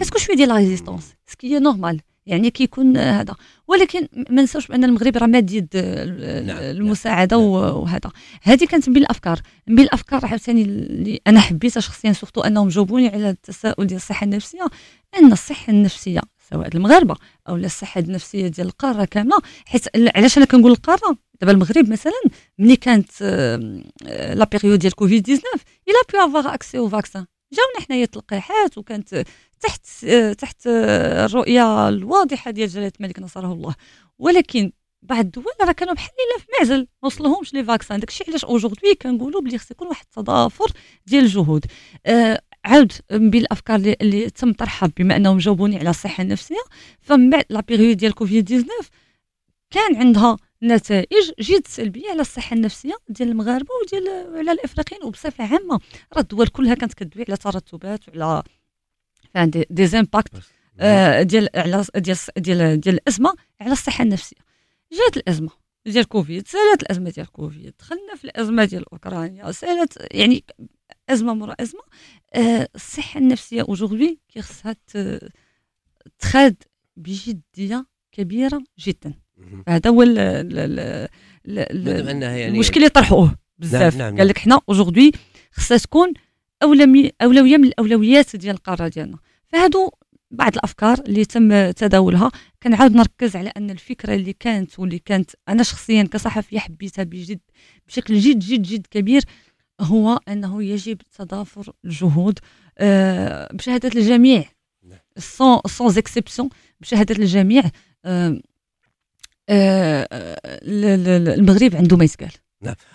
كتكون شوية ديال la résistance ce qui est normal يعني كيكون هذا. ولكن ما نساوش بأن المغرب راه ماد يد ال- نعم، المساعدة نعم. وهذا. هذه كانت من الأفكار. من الأفكار عاوتاني اللي أنا حبيتها شخصيا surtout أنهم جاوبوني على التساؤل ديال الصحة النفسية. أن الصحة النفسية سواء المغاربة أو الصحة النفسية ديال القارة كاملة حيت علاش أنا كنقول القارة؟ دابا المغرب مثلا ملي كانت آه، la période ديال كوفيد 19 il faut avoir accès au vaccin جاونا حنايا التلقيحات وكانت تحت تحت الرؤية الواضحة ديال جلالة الملك نصره الله. ولكن بعض الدول راه كانوا بحال الا في معزل ما وصلهمش les vaccins. داكشي علاش aujourd'hui كنقولوا بلي خص يكون واحد التضافر ديال الجهود. آه عاود من بين الأفكار اللي, اللي تم طرحها بما أنهم جاوبوني على الصحة النفسية. فمن بعد لا ديال كوفيد 19 كان عندها نتائج جد سلبية على الصحة النفسية ديال المغاربة وديال على الإفريقيين وبصفة عامة راه الدول كلها كانت كدوي على ترتبات وعلى des, des impacts آه، ديال على ديال ديال ديال الأزمة على الصحة النفسية جات الأزمة ديال كوفيد سالت الأزمة ديال كوفيد دخلنا في الأزمة ديال أوكرانيا سالت يعني أزمة مره أزمة آه، الصحة النفسية aujourd'hui خصها ت- تخاد بجدية كبيرة جدا. هذا هو يعني المشكل اللي طرحوه بزاف. نعم، نعم. قال لك حنا اوجوردي خصها تكون أولوية من الأولويات ديال القاره ديالنا. فهادو بعض الأفكار اللي تم تداولها. كنعاود نركز على أن الفكرة اللي كانت واللي كانت أنا شخصيا كصحفية حبيتها بجد بشكل جد جد جد كبير هو أنه يجب تضافر الجهود آه، بشهادة الجميع. نعم. sans sans exception بشهادة الجميع آه، المغرب عنده ما يتقال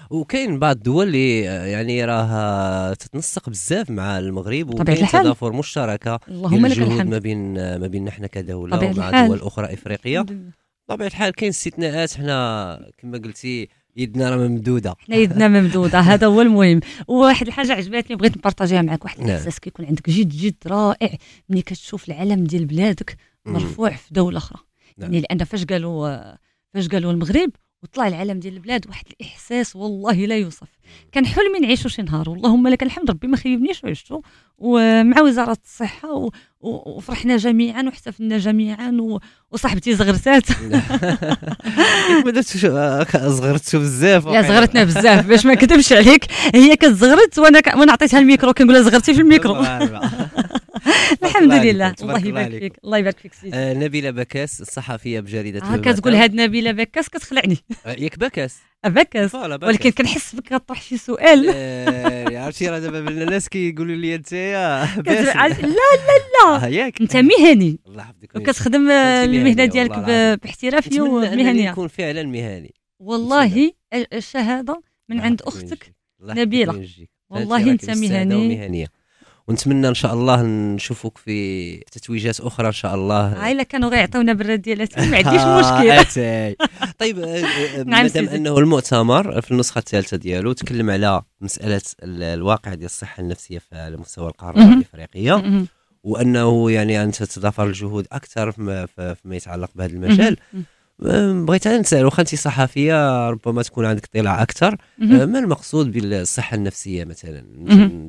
وكاين بعض الدول اللي آه، يعني راها تتنسق بزاف مع المغرب وكاين. تضافر مشتركة اللهم لك الحمد. ما بين ما بيننا حنا كدولة طبيعة ومع الحال. دول أخرى إفريقية. بطبيعه الحال كاين استثناءات. حنا كما قلتي يدنا راه ممدودة. حنا يدنا ممدودة. هذا هو المهم. وواحد الحاجة عجبتني بغيت نبارطاجيها معك. واحد نعم. الإحساس كيكون عندك جد جد رائع. ملي كتشوف العلم ديال بلادك. مرفوع في دولة أخرى. نعم. يعني لأن فاش قالوا فاش قالوا المغرب وطلع العلم ديال البلاد واحد الإحساس والله لا يوصف. كان حلمي نعيشو شي نهار واللهم لك الحمد ربي ما خيبنيش وعشتو ومع وزارة الصحة و... و... وفرحنا جميعا واحتفلنا جميعا و... وصاحبتي زغرتات زغرتو بزاف لا زغرتنا بزاف باش ما نكذبش عليك. هي كتزغرت وأنا ك... وأنا عطيتها الميكرو كنقول لها زغرتي في الميكرو. الحمد لله. الله يبارك. فيك. الله يبارك فيك سيدي. آه، نبيله بكاس الصحفيه بجريدة الوطن. كتقول هاد نبيله بكاس كتخلعني. آه، ياك بكاس بكاس. ولكن كنحس بك غتطرح شي سؤال. آه، عرفتي راه دابا الناس كيقولوا لي انت عاد- لا لا آه، ياك. انت مهني. الله يحفظك وكتخدم آه، المهنة ديالك. باحترافيه ومهنيه يكون فعلا مهني. والله الشهادة من عند أختك. ويجزيك. والله أستاذة مهني. ونتمنى إن شاء الله نشوفك في تتويجات أخرى إن شاء الله عائله كانوا غيعطيونا بالرد ديالاتهم ما عنديش آه، مشكل. طيب آه، آه، نعم مادام. أنه المؤتمر في النسخة الثالثة ديالو تكلم على مسألة ال- الواقع ديال الصحة النفسية في على مستوى القارة. الإفريقية. وأنه يعني أن تتضافر الجهود أكثر فيما, يتعلق بهذا المجال بغيت أنا نسأل واخا انت صحفيه ربما تكون عندك اطلاع أكثر ما المقصود بالصحة النفسية مثلا.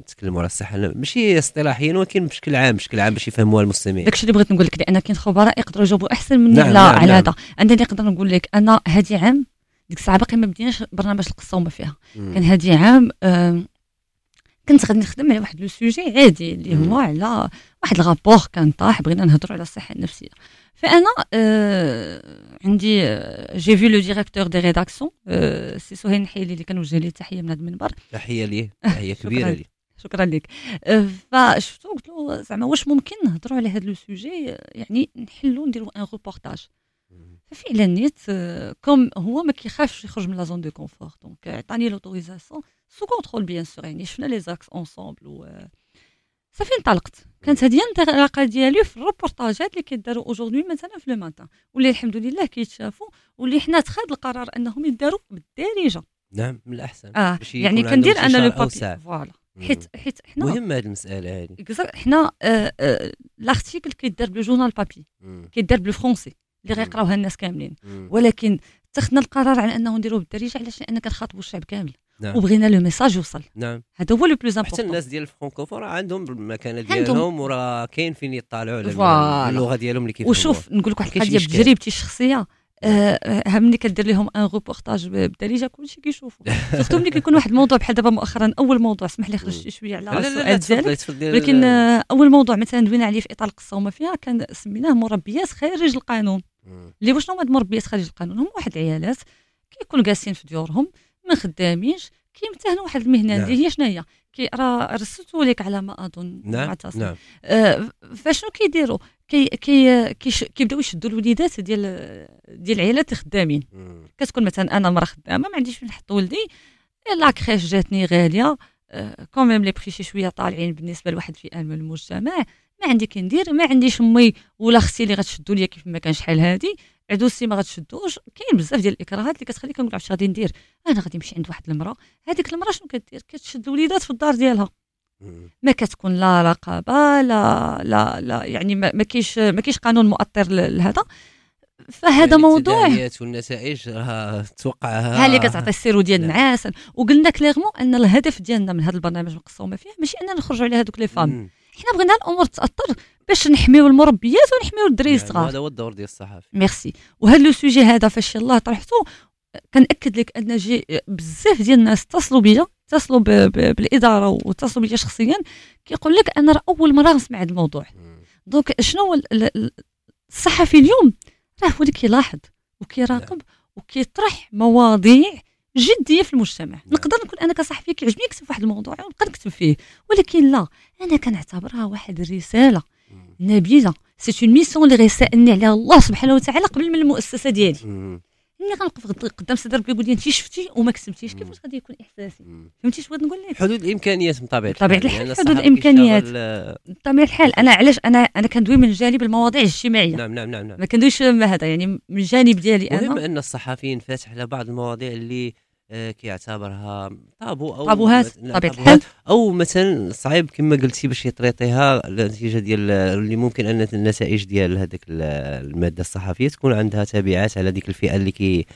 نتكلموا على الصحة ماشي اصطلاحيا ولكن بشكل عام بشكل عام باش يفهموها المستمعين داكشي اللي بغيت نقول لك لأن كاين خبراء يقدروا يجاوبوا أحسن مني نعم، على نعم، على نعم. هذا أنا نقدر نقول لك أنا هادي عام ديك الساعة باقي ما بديناش برنامج القصة وما فيها. كان هادي عام كنت غادي نخدم على واحد le sujet عادي اللي هو. على واحد rapport كان طاح بغينا نهضروا على الصحة النفسية. فأنا آه عندي j'ai vu le directeur de rédaction سي سهيل نحيلي اللي كنوجه ليه تحية من هذا المنبر. تحية ليه تحية كبيرة. ليه. شكرا لك آه، فشفتو قلت له زعما واش ممكن نهضروا على هذا le sujet؟ آه، يعني نحلوا نديروا un reportage ففعلا نيت comme هو ما كيخافش يخرج من la zone de confort donc عطاني l'autorisation sous contrôle bien sûr يعني شفنا les axes ensemble و صافي انطلقت كانت هذه الانطلاقة ديالي في ال reportages اللي كيداروا aujourd'hui مثلا في لو ماتان واللي الحمد لله كيتشافوا واللي حنا تخاد القرار أنهم يداروا بالدارجة. نعم من الأحسن. آه يعني كندير أنا le. papier voilà. حيت حيت حنا مهمه هذه المسألة هذه. حنا آه، آه، l'article كيدار بالجورنال papier مم. كيدار بالفرونسي اللي غيقراوها الناس كاملين. ولكن اتخذنا القرار على أنه نديروه بالدارجه علاش؟ لأن كنخاطبوا الشعب كامل. نعم. وبغينا le message يوصل. نعم. هذا هو le plus حتى الناس ديال ال francophones راه عندهم المكانه. ديالهم وراه كاين فين يطالعوا على. اللغة ديالهم اللي كيفهموها. وشوف نقول لك واحد إشكال. بتجربتي الشخصيه آه، ملي كدير لهم un reportage بالدارجه كلشي كيشوفوا. surtout ملي كيكون واحد الموضوع بحال دابا مؤخرا أول موضوع اسمح لي خرجت شوية على السؤال ديالك ولكن آه، أول موضوع مثلا دوينا عليه في إطار القصة وما فيها كان سميناه مربيات خارج القانون. اللي واش هما المربيات خارج القانون؟ هم واحد العيالات كيكونوا جالسين في ديورهم ما خدامينش كيمتهنوا واحد المهنة نعم. اللي هي شنو هي كي راه رسلتو لك على ما أظن نعم معتصم. نعم. آه، فشنو كيديروا؟ كي كي كيبداو يشدوا الوليدات ديال ديال العائلات الخدامين مم. كتكون مثلا أنا مرا خدامة ما عنديش فين نحط ولدي la crèche جاتني غالية. quand même les prix شي شوية طالعين بالنسبة لواحد الفئة من المجتمع. ما عندي كي ندير ما عنديش امي ولا أختي اللي غتشدوا ليا كيف ما كان شحال هادي. عاد aussi ما غتشدوش. كاين بزاف ديال الإكراهات اللي كتخليك كنقول عرفتي غادي ندير؟ أنا غادي نمشي عند واحد المرأة. هذيك المرأة شنو كدير؟ كتشد الوليدات في الدار ديالها. ما كتكون لا رقابة لا لا لا يعني ما كاينش ما كاينش قانون مؤطر لهذا. فهذا يعني موضوع والنتائج راه توقعها. ها اللي كتعطي ال sirop ديال. النعاس. وقلنا clairement أن الهدف ديالنا من هذا البرنامج ما فيه ماشي أننا نخرجوا على هذوك les femmes. حنا بغينا الأمور تاثر باش نحميو المربيات ونحميو الدراري يعني الصغار. هذا هو الدور ديال الصحافي. ميرسي. وهذا le sujet هذا فاش يلاه طرحته كنأكد لك أن جي بزاف ديال الناس اتصلوا بيا اتصلوا بالإدارة واتصلوا بيا شخصيا كيقول لك أنا راه أول مرة نسمع هذا الموضوع. donc شنو هو ال- ال- ال- الصحفي اليوم؟ راه هو اللي كيلاحظ وكيراقب وكيطرح مواضيع جدية في المجتمع نقدر نكون أنا كصحفي كيعجبني نكتب واحد الموضوع ونبقى نكتب فيه ولكن لا أنا كنعتبرها واحد الرساله مم. نبيلة c'est une mission اللي غيسالني عليها الله سبحانه وتعالى قبل من المؤسسة ديالي. ملي غنوقف قد- قدام سيدي ربي يقول لي انت شفتي وما كتبتيش كيفاش غادي يكون إحساسي. فهمتي شنو بغيت نقول لك حدود الإمكانيات بطبيعة الحال. الحال لأن حدود. كيشتغل، آه، بطبيعة الحال أنا علاش أنا أنا كندوي من جانب المواضيع الاجتماعية نعم نعم نعم نعم ما كندويش هذا يعني من الجانب ديالي مهم أنا أن الصحفي ينفتح على بعض المواضيع اللي كيعتبرها طابو أو طابوهات، طبيعة طابوهات، أو مثلا صعيب كما قلتي باش يطريطيها النتيجة ديال اللي ممكن أن النتائج ديال هذيك ال- المادة الصحفية تكون عندها تبعات على ديك الفئة اللي كي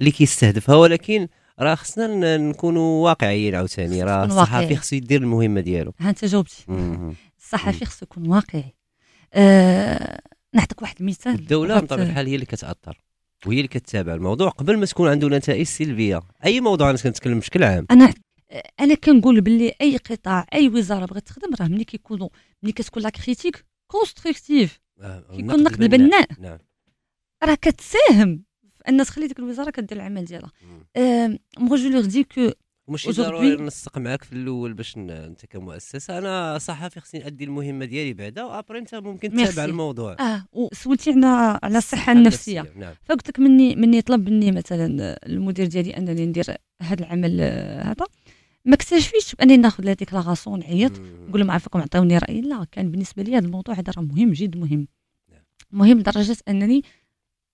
اللي كيستهدفها ولكن راه خصنا نكونوا واقعيين عاوتاني. راه الصحفي. خصو يدير المهمة ديالو. ها أنت جاوبتي. الصحفي خصو يكون واقعي. أه نعطيك واحد المثال. الدولة بطبيعة الحال هي اللي كتأثر. وهي اللي كتتابع الموضوع قبل ما تكون عنده نتائج سلبية. أي موضوع أنا كنتكلم بشكل عام؟ أنا أنا كنقول باللي أي قطاع أي وزارة بغات تخدم راه ملي كيكونوا ملي كتكون la critique constructive كيكون نقد البناء. نعم. راه كتساهم. في أن تخلي ديك الوزارة كدير العمل ديالها. Moi je leur dis que Aujourd'hui- ضروري نسق معاك في الأول باش أنت كمؤسسة. أنا صحفي خصني نأدي المهمة ديالي بعدا و après أنت ممكن. تتابع الموضوع. آه وسولتي على على الصحة النفسية. نعم. فقلت لك مني مني طلب مني مثلا المدير ديالي أنني ندير هذا العمل آه، هذا. ما اكتشفيتش بانني ناخذ la déclaration نعيط. نقول لهم عافاكم عطيوني رأي. لا كان بالنسبة لي هذا الموضوع هذا راه مهم جد مهم. نعم. مهم لدرجة أنني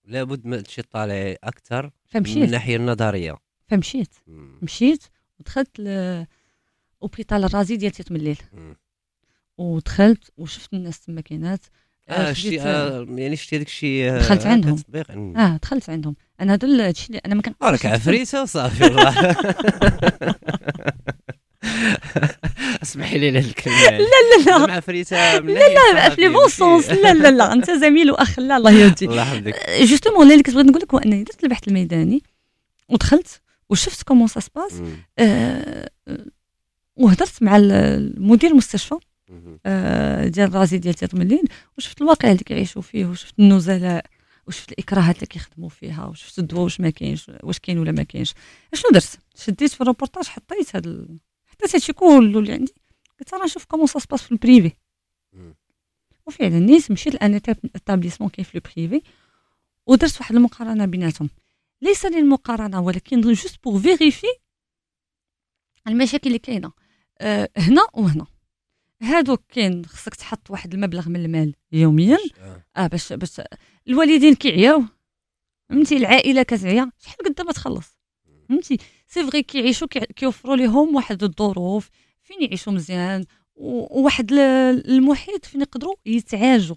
لابد ما تمشي طالع أكثر من فمشيت الناحيه النظرية. فمشيت. مم. مشيت. ودخلت l'hôpital الرازي ديال تيتمليل مم. ودخلت وشفت الناس تما كاينات آه شديت- شتي آه يعني شتي هذاك الشيء آه، دخلت عندهم. آه دخلت عندهم. أنا هذا الشيء اللي أنا ما كان راك عفريته وصافي والله. اسمحي لي على الكلمة لا لا لا. عفريته من لا لا في le bon sens. لا لا لا. أنت زميل وأخ. لا الله يهديك. الله يحفظك. justement اللي كنت بغيت نقول لك هو أنني درت البحث الميداني ودخلت وشفت comment ça se passe. آه، وهدرت مع المدير المستشفى. آه، ديال الرازي ديال تيتمليل وشفت الواقع اللي كيعيشوا فيه وشفت النزلاء وشفت الإكراهات اللي كيخدموا فيها وشفت الدواء واش ما كاينش واش كاين ولا ما كاينش شنو درت شديت في الروبورتاج حطيت هاد ال... حطيت هادشي كله اللي عندي قلت راه نشوف comment ça se passe في ال privé. وفعلا نيت مشيت لأن établissement كاين في ال privé ودرت واحد المقارنة بيناتهم ليس للمقارنة ولكن juste pour vérifier المشاكل اللي كاينة. أه هنا وهنا. هادوك كاين خصك تحط واحد المبلغ من المال يوميا. آه. آه باش باش الوالدين كيعياو. فهمتي؟ العائلة كتعيا. شحال قد ما تخلص؟ فهمتي؟ c'est vrai كيعيشوا كي- كيوفروا لهم واحد الظروف فين يعيشوا مزيان وواحد ال- المحيط فين يقدروا يتعالجوا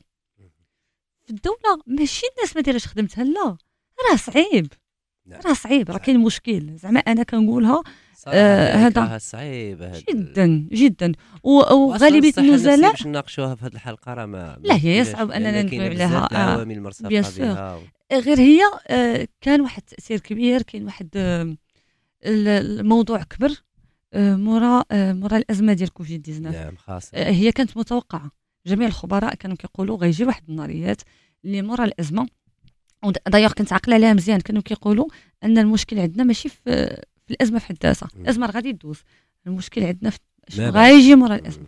في الدولة ماشي الناس ما دايراش خدمتها لا. راه صعيب. نعم. راه صعيب راه كاين مشكل. زعما أنا كنقولها آه، هذا صعيبه هاد ال- جدا جدا. وغالبيه النزلاء باش نناقشوها في هذه الحلقة راه ما لا، هي يصعب لأن ندوي عليها، آه، العوامل المرتبطه. بها غير هي آه، كان واحد التاثير كبير كاين واحد آه، ال- الموضوع كبر آه، مورا آه، مورا الأزمة ديال كوفيد 19 نعم خاصة. آه، هي كانت متوقعة. جميع الخبراء كانوا كيقولوا غيجي واحد النهاريات اللي مورا الأزمة. ودايوغ كنت عاقلة عليها مزيان. كانوا كيقولوا أن المشكل عندنا ماشي في في الأزمة في حد ذاتها. الأزمة غادي تدوز. المشكل عندنا في شنو. غايجي مورا الأزمة.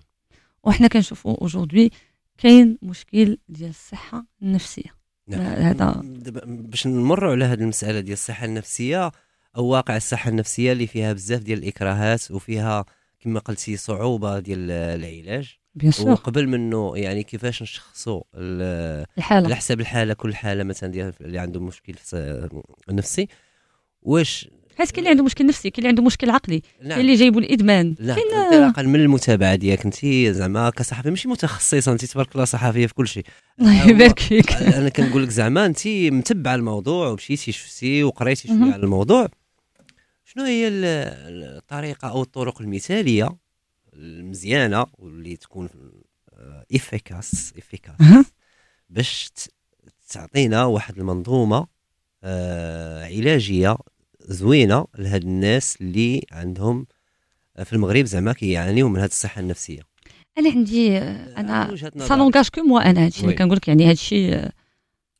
وحنا كنشوفوا اوجوردي كاين مشكل ديال الصحة النفسية. هذا- باش نمروا على هذه المسألة ديال الصحة النفسية أو واقع الصحة النفسية اللي فيها بزاف ديال الإكراهات وفيها كما قلتي صعوبة ديال العلاج. بيان سور وقبل منه يعني كيفاش نشخصوا ال- الحالة. على حسب الحالة كل حالة مثلا ديال اللي عنده مشكل نفسي. واش؟ حيت كاين اللي عنده مشكل نفسي كاين اللي عنده مشكل عقلي كاين نعم اللي جايبوا الإدمان لا كاين الاقل من المتابعة ديالك أنت زعما كصحفي ماشي متخصصه أنت تبارك الله صحفيه في كل شيء. الله يبارك فيك. أنا كنقول لك زعما أنت متبعه الموضوع ومشيتي شفتي وقريتي شوية. على الموضوع. شنو هي ال- الطريقة أو الطرق المثالية المزيانة واللي تكون efficace efficace أها. باش تعطينا واحد المنظومة آه علاجية زوينة لهاد الناس اللي عندهم في المغرب زعما كيعانيوا من هاد الصحة النفسية أنا عندي أنا وجهة ça نظرك. l'engage que moi أنا هادشي اللي. كنقول لك يعني هادشي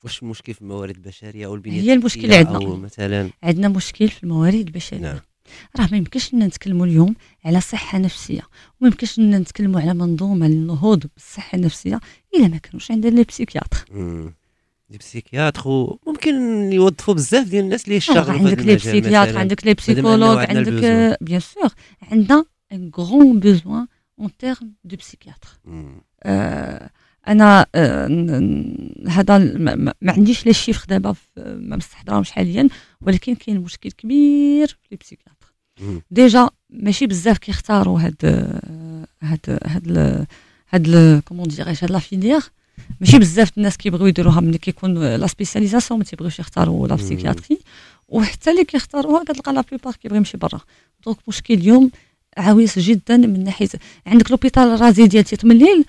واش المشكل في الموارد البشرية أو البنيه هي المشكل عندنا. مثلا عندنا مشكل في الموارد البشرية نعم راه ما يمكنش لنا نتكلموا اليوم على صحة نفسية وما يمكنش لنا نتكلموا على منظومة للنهوض بالصحة النفسية إلا ما كانوش عندنا لي بسيكياتر. دي بسيكياتر وممكن يوظفوا بزاف ديال الناس اللي آه، يشتغلوا عندك les psychiatres. عندك les psychologues عندك. بيان سور عندنا un grand besoin en termes de psychiatres. آه، أنا آه، هذا ما, عنديش les chiffres دابا ما مستحضرهمش حاليا ولكن كاين مشكل كبير في les. déjà ماشي بزاف كيختاروا هاد هاد هاد هاد comment dirais-je هاد la filière ماشي بزاف الناس كيبغيو يديروها ملي كيكون la spécialisation ما تيبغيوش يختاروا la. psychiatrie وحتى اللي كيختاروها كتلقى la plupart كيبغي يمشي برا. donc مشكل اليوم عويص جدا من ناحية عندك l'hôpital الرازي ديال تيتمليل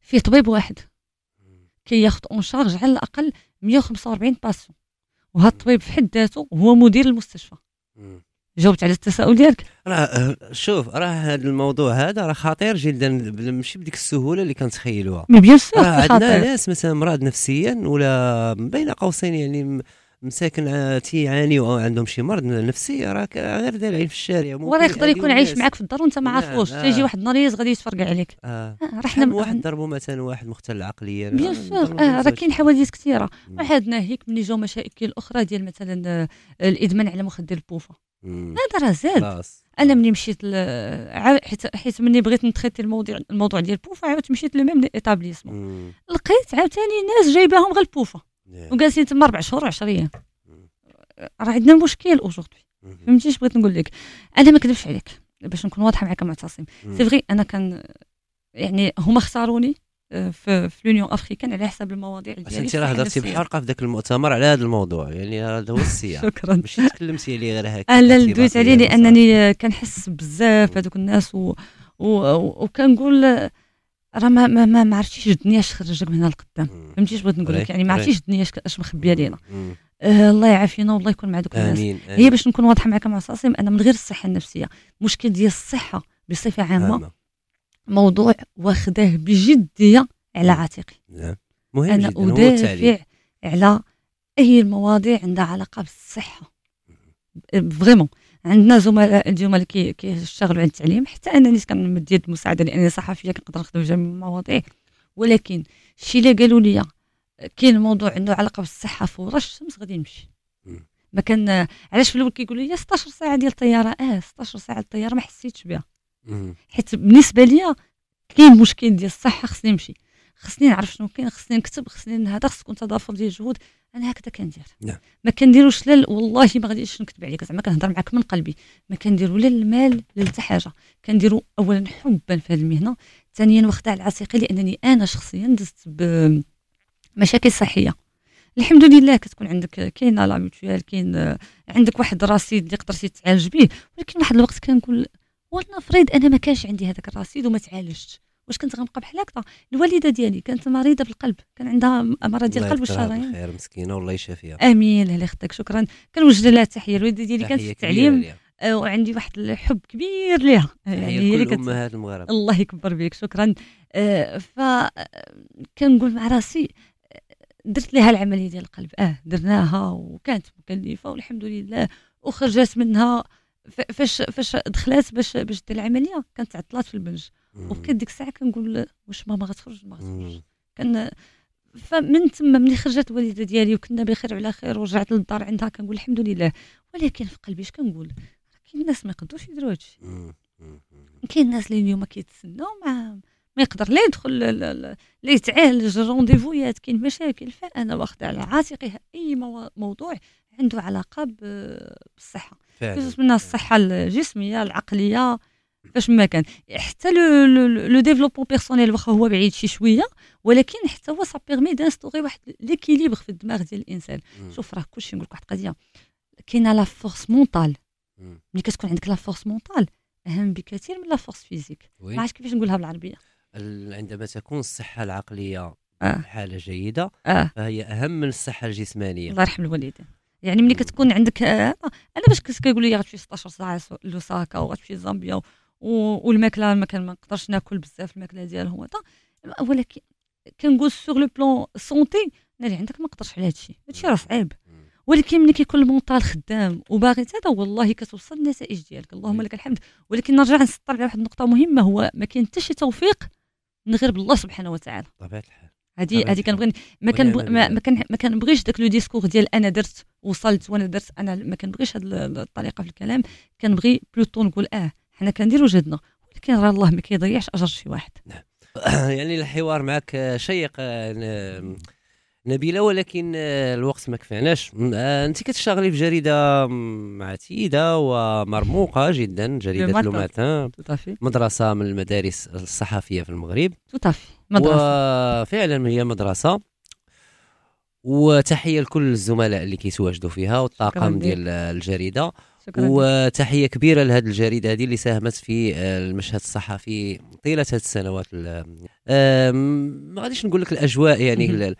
فيه طبيب واحد. كياخذ en charge على الأقل 145 patients وهذا الطبيب في حد ذاته هو مدير المستشفى. جاوبت على التساؤل ديالك. راه آه، شوف راه هذا الموضوع هذا راه خطير جدا ماشي بديك السهولة اللي كنتخيلوها. mais bien sûr عندنا ناس مثلا مرض نفسيا ولا بين قوسين يعني مساكن تيعانيوا أو عندهم شي مرض نفسي راه غير دايرين في الشارع وراه يقدر يكون عايش. معاك في الدار وانت ما عارفوش. تيجي واحد النهار غادي يتفرقع عليك آه آه، راه شحال حنا من واحد ضربوا مثلا واحد مختل عقليا bien sûr آه راه. كاين حوادث كثيرة. واحد ناهيك ملي جاو مشاكل أخرى ديال مثلا آه، الإدمان على مخدر البوفه مم. هذا راه زاد أنا ملي مشيت ل... حيت حيت ملي بغيت ن traiter الموضوع الموضوع ديال البوفه عاودت مشيت le même établissement. لقيت عاوتاني ناس جايباهم غير البوفه نعم. وجالسين تما أربع شهور و10 أيام مم. راه عندنا مشكل aujourd'hui. فهمتي اش بغيت نقول لك أنا ما كذبش عليك باش نكون واضحة معك معتصم. c'est vrai أنا كان يعني هما اختاروني آه، في في l'Union africaine على حسب المواضيع عشان ديالي انت راه هضرتي. بحرقة في ذاك المؤتمر على هذا الموضوع يعني هذا هو السياق شكرا ماشي تكلمتي عليه غير هكا أنا دويت عليه. لأنني كنحس بزاف هذوك الناس و... و... وكنقول راه ما ما ما, ما عرفتيش الدنيا اش خرجك من هنا لقدام. فهمتي اش بغيت نقول لك؟ يعني ما. عرفتيش الدنيا اش- مخبية لينا. آه الله يعافينا والله يكون مع دوك الناس. آمين هي باش نكون واضحة معك مع صاصم أنا من غير الصحة النفسية مشكل ديال الصحة بصفة عامة هامة. موضوع واخداه بجدية على عاتقي. مهم أنا جدا أدافع على أي المواضيع عندها علاقة بالصحة. vraiment عندنا زملاء اليوم اللي كي- كيشتغلوا على التعليم حتى أنني كنمد يد المساعده لانني صحفية كنقدر نخدم جميع المواضيع. ولكن الشيء اللي قالوا لي كاين موضوع عنده علاقة بالصحة فوق راس الشمس غادي نمشي. ما كان علاش في الأول كيقولوا لي 16 ساعة ديال الطيارة؟ آه 16 ساعة الطيارة ما حسيتش بها. حيت بالنسبة ليا كاين مشكل ديال الصحة خصني نمشي. خصني نعرف شنو كاين خصني نكتب خصني هذا خص يكون تضافر ديال الجهود أنا هكذا كندير. نعم. ما كنديروش لا والله ما غاديش نكذب عليك زعما كنهضر معك من قلبي. ما كنديروا لا المال لا حتى حاجة. كنديروا اولا حبا في هذه المهنة ثانيا واخدها على عاتقي لأنني أنا شخصيا دزت بمشاكل صحية. الحمد لله كتكون عندك كاينة لا ميتوال كاين عندك واحد الرصيد اللي قدرتي تعالج به ولكن واحد الوقت كنقول ولنفرض أنا ما كانش عندي هذاك الرصيد وما تعالجتش. واش كنت غنبقى بحال هكذا؟ الوالدة ديالي كانت مريضة بالقلب كان عندها مرض ديال القلب والشرايين بالخير مسكينة والله يشافيها آمين الله يخطيك شكرا. كنوجد لها التحية. الوالدة ديالي كانت في التعليم. آه، وعندي واحد الحب كبير ليها. يعني تحية هي اللي كت... أمهات المغرب الله يكبر بك شكرا. آه، ف آه، كنقول مع راسي آه، درت لها العملية ديال القلب. آه درناها وكانت مكلفة والحمد لله وخرجت منها. فاش فاش دخلات باش باش دير العملية كانت عطلات في البنج. وفي ديك الساعة كنقول واش ماما غتخرج ما غتخرج مم. كان فمن تما ملي خرجت الوالده ديالي وكنا بخير وعلى خير ورجعت للدار عندها كنقول الحمد لله. ولكن في قلبي اش كنقول؟ كاين ناس ما يقدروش يديروا هادشي. كاين ناس اللي اليوم كيتسناو ما ما يقدر لا يدخل لا- يتعالج رونديفويات كاين مشاكل. فأنا واخدة على عاتقي أي مو- موضوع عنده علاقة بالصحة. جزء منها الصحة الجسمية العقلية. فاش ما كان. حتى le le, le développement personnel واخا هو بعيد شي شوية ولكن حتى هو ça permet d'instaurer واحد l'équilibre في الدماغ ديال الإنسان. شوف راه كلشي نقول لك واحد القضية. كاينة la force mentale مم. ملي كتكون عندك la force mentale أهم بكثير من la force physique. ما عرفتش كيفاش نقولها بالعربية. ال- عندما تكون الصحة العقلية آه. حالة جيدة آه. فهي أهم من الصحة الجسمانية. الله يرحم الوالدين. يعني ملي كتكون عندك آه أنا باش كنت كيقولوا لي غتمشي 16 ساعة لوساكا وغتمشي لزامبيا و- والماكلة ما كان ما نقدرش ناكل بزاف الماكلة ديالهم وهذا ولكن كنقول sur le plan santé ناري عندك ما نقدرش على هادشي هادشي راه صعيب. ولكن ملي كيكون ال mental خدام وباغي هذا والله كتوصل للنتائج ديالك اللهم لك الحمد ولكن نرجع نسطر على واحد النقطة مهمة هو ما كاين حتى شي توفيق من غير بالله سبحانه وتعالى بطبيعة الحال طبعاً. هذه كنبغي ما كنبغي ما. ما كان ما كنبغيش داك le discours ديال أنا درت وصلت وأنا درت أنا ما كنبغيش هذه الطريقة في الكلام كنبغي plutôt نقول آه حنا كنديروا جهدنا ولكن راه الله ما كيضيعش أجر شي واحد. يعني الحوار معك شيق آه، نبيلة ولكن آه، الوقت ما كفاناش. آه، انت كتشتغلي في جريدة عتيدة ومرموقة جدا جريدة. Le Matin. مدرسة من المدارس الصحفية في المغرب. tout à fait مدرسة. وفعلا هي مدرسة. وتحية لكل الزملاء اللي كيتواجدوا فيها والطاقم. ديال الجريدة. شكرا. وتحية كبيرة لهذه الجريدة هذه اللي ساهمت في آه، المشهد الصحفي طيلة هذه السنوات ال- آم، ما غاديش نقول لك الأجواء يعني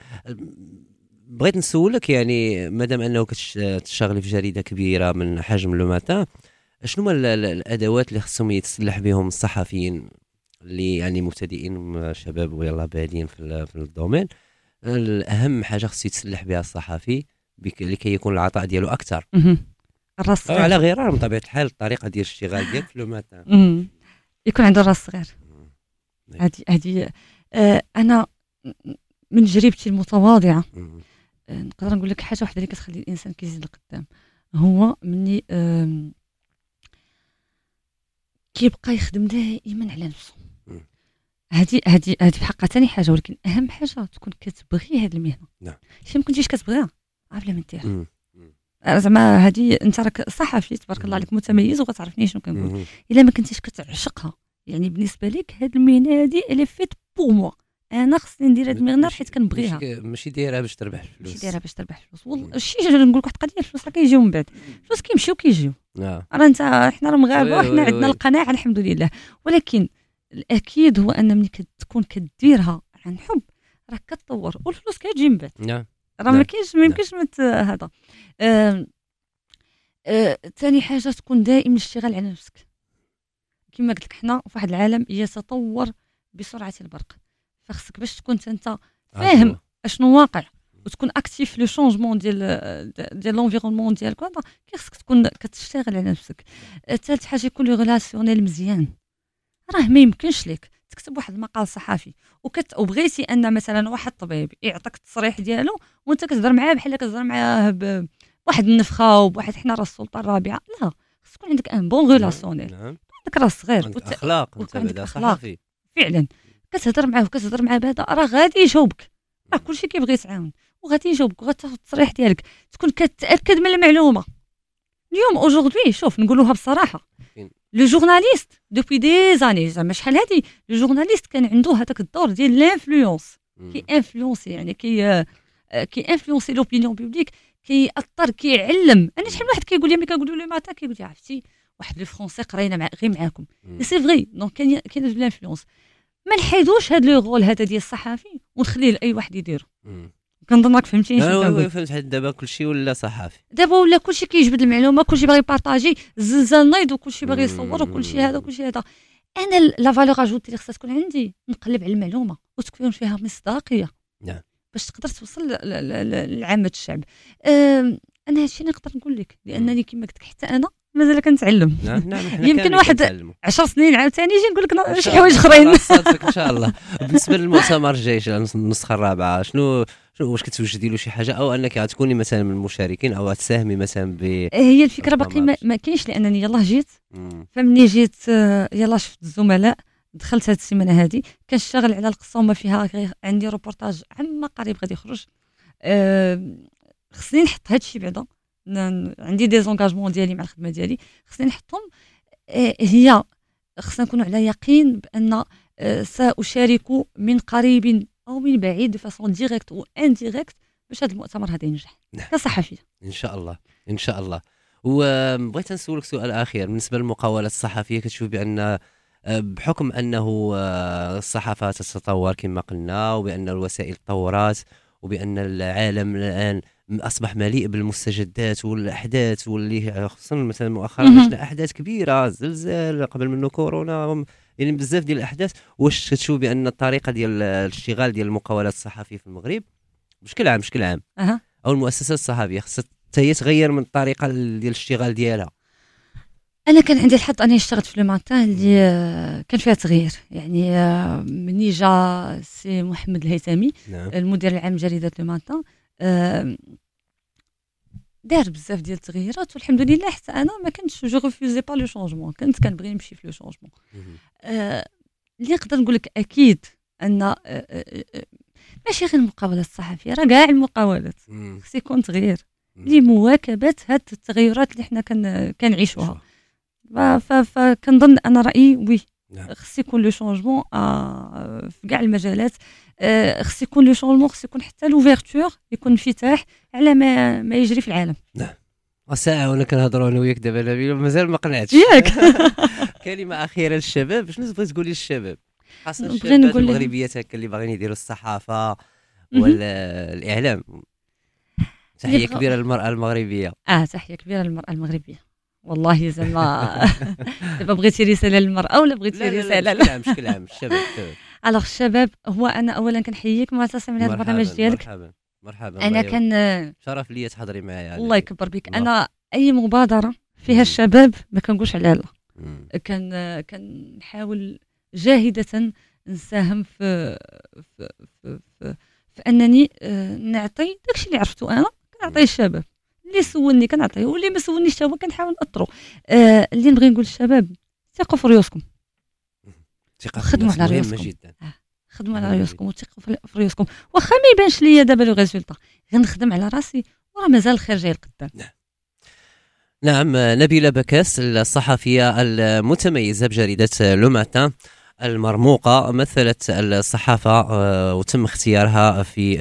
بغيت نسولك يعني مادام أنه كتشتغلي في جريدة كبيرة من حجم لو ماتان شنو هما ال- ال- الأدوات اللي خصهم يتسلح بهم الصحفيين اللي يعني مبتدئين شباب ويلا بادين في في الدومين الاهم حاجة خصو يتسلح بها الصحفي لكي يكون العطاء ديالو أكثر. الراس أو صغير على غرار من طبيعه الحال الطريقة ديال الاشتغال ديالك في لو ماتان. يكون عنده الراس صغير. هذه هذه آه أنا من تجربتي المتواضعة. آه، نقدر نقول لك حاجة واحدة اللي كتخلي الإنسان كيزيد لقدام هو مني كيبقى يخدم دائما على نفسه. هذه هذه هذه في حقها ثاني حاجة ولكن أهم حاجة تكون كتبغي هذه المهنة نعم. شي ما كنتيش كتبغيها عارف بلا ما. آه، زعما هذه انت راك صحفي تبارك الله عليك متميز وغتعرفني شنو كنقول. إلا ما كنتيش كتعشقها. يعني بالنسبة لك هذه المهنة هذه اللي faite pour moi أنا خصني ندير هذه المهنة ماشي- حيت كنبغيها. ماشي- ماشي دايرها باش تربح ماشي الفلوس دايرها باش تربح الفلوس. والله شي نقول لك واحد القضية الفلوس راه كيجيو من بعد. الفلوس كيمشيو كيجيو. نعم. راه أنت حنا راه مغاربه وحنا عندنا. القناعة الحمد لله. ولكن الأكيد هو أن ملي كتكون كديرها عن حب راه كتطور. والفلوس كتجي من بعد. نعم. راه ما نعم. كاينش ما يمكنش مت هذا. آه، ثاني حاجة تكون دائما الاشتغال على نفسك. كما قلت لك حنا في واحد العالم يتطور بسرعة البرق. فخصك باش تكون أنت فاهم. أشنو واقع وتكون actif le changement ديال ديال l'environnement ديالك وهذا كي خصك تكون كتشتغل على نفسك. آه، ثالث حاجة يكون le relationnel مزيان. راه ما يمكنش لك. تكتب واحد المقال صحفي وكت وبغيتي أن مثلا واحد طبيب يعطيك التصريح ديالو وأنت كتهضر معاه بحال كتهضر معاه بواحد النفخة وبواحد حنا راه السلطة الرابعة. لا خص يكون عندك un bon relationnel نعم. عندك راس صغير عندك وت- أخلاق ويكون عندك بعدا أخلاق. صحفي فعلا. كتهضر معاه وكتهضر معاه بهذا راه غادي يجاوبك. راه كلشي كيبغي يتعاون وغادي يجاوبك وغتاخذ التصريح ديالك. تكون كتأكد من المعلومة. اليوم aujourd'hui شوف نقولوها بصراحة؟ le journaliste depuis des années زعما شحال هادي le journaliste كان عنده هذاك الدور ديال l'influence. كي influencer يعني كي آه، كي influencer l'opinion publique كيأثر كيعلم أنا شحال واحد كيقول لي ملي كنقول Le Matin كيقول لي عرفتي واحد le français قرينا مع غير معاكم. c'est vrai donc كاين كاين l'influence ما نحيدوش هذا le rôle هذا ديال الصحفي ونخليه لأي واحد يديرو. كنظن راك فهمتيني oui، فهمت حيت دابا كلشي ولا صحافي. دابا ولا كلشي كيجبد المعلومة كلشي باغي ي partager الزلزال نايض وكلشي باغي يصور وكلشي هذا وكلشي هذا. أنا la valeur ajoutée اللي خصها تكون عندي نقلب على المعلومة وتكون فيها مصداقية. نعم. باش تقدر توصل لعامة الشعب. أنا هادشي اللي نقدر نقول لك لأنني كما قلت لك حتى أنا مازال كنتعلم. نعم نعم يمكن واحد كنتعلموا. 10 سنين عاوتاني يجي نقول لك شي حوايج. أخرين. إن شاء الله. بالنسبة للمؤتمر الجاي النسخة الرابعة شنو واش كتوجدي له شي حاجة؟ أو أنك غتكوني مثلا من المشاركين أو تساهمي مثلا ب هي الفكرة باقي ما. ما كاينش لأنني يلاه جيت. فمني جيت آه، يلا شفت الزملاء دخلت هاد السيمانة هادي. كنشتغل على القصة وما فيها غير عندي روبورتاج عما قريب غادي يخرج. آه، خصني نحط هادشي بعدا. عندي دي زونغاجمون ديالي مع الخدمة ديالي. خصني نحطهم. آه، هي خصنا نكونوا على يقين بأن آه، سأشارك من قريب أو من بعيد de façon directe ou indirecte باش هذا المؤتمر هذا ينجح. نعم. كصحفيه إن شاء الله. إن شاء الله. وبغيت نسولك سؤال اخير بالنسبة للمقاولات الصحفية كتشوف بأن آه، بحكم أنه آه، الصحافة تتطور كما قلنا وبأن الوسائل تطورات وبأن العالم الآن أصبح مليء بالمستجدات والأحداث واللي خصوصا مثلا مؤخرا. شفنا أحداث كبيرة زلزال قبل منه كورونا يعني بزاف ديال الأحداث. واش كتشوف بأن الطريقة ديال الاشتغال ديال المقاولات الصحفيه في المغرب؟ بشكل عام بشكل عام. أها. أو المؤسسات الصحفية خصها حتى هي تغير من الطريقة ديال الاشتغال ديالها. أنا كان عندي الحظ أني اشتغلت في لو ماتان اللي كان فيها تغيير. يعني آه، مني جا سي محمد الهيثمي نعم. المدير العام جريده لو ماتان. آه، دار بزاف ديال التغييرات والحمد لله حتى أنا ما كنتش je refusais pas le changement كنت كنبغي نمشي في le changement آه، اللي نقدر نقول لك أكيد أن آه، آه، آه، ماشي غير المقاولات الصحفية راه كاع المقاولات. خص يكون تغيير. لمواكبه هاد التغيرات اللي حنا كن- كنعيشوها. فكنظن أنا رأيي oui نعم. خص يكون le changement في كاع المجالات. خص يكون لو شونجمون خص يكون حتى لوفيرتور يكون انفتاح على ما ما يجري في العالم. ساعة وأنا كنهضروا أنا وياك دابا نبيل ومازال ما قنعتش. ياك. كلمة أخيرة للشباب شنو تبغي تقولي للشباب؟ خاصة الشباب المغربيات هكا اللي باغيين يديروا الصحافة. ولا الإعلام تحية كبيرة للمرأة المغربية. آه تحية كبيرة للمرأة المغربية. والله زعما دابا بغيتي رسالة للمرأة ولا بغيتي لا لا لا بشكل عام بشكل عام الشباب. alors الشباب هو أنا اولا كنحييك معتصم من هذا البرنامج ديالك. مرحبا مرحبا. أنا كان شرف لي تحضري معايا على الله. يكبر بك. أنا أي مبادرة فيها الشباب ما كنقولش عليها لا. كان كنحاول جاهدة نساهم في في في, في, في أنني آه، نعطي داكشي اللي عرفتو أنا كنعطيه الشباب. اللي سولني كنعطيه واللي ما سولنيش حتى هو كنحاول ناثرو آه اللي نبغي نقول للشباب ثقوا في ريوسكم. ثقة في خدموا على ريوسكم. جدا. خدموا على ريوسكم وثقوا في- ريوسكم. واخا ما يبانش ليا دابا le résultat. غنخدم على راسي وراه مازال الخير جاي لقدام نعم. نبيلة بكاس الصحفية المتميزة بجريدة Le Matin المرموقة مثلت الصحافة آه، وتم اختيارها في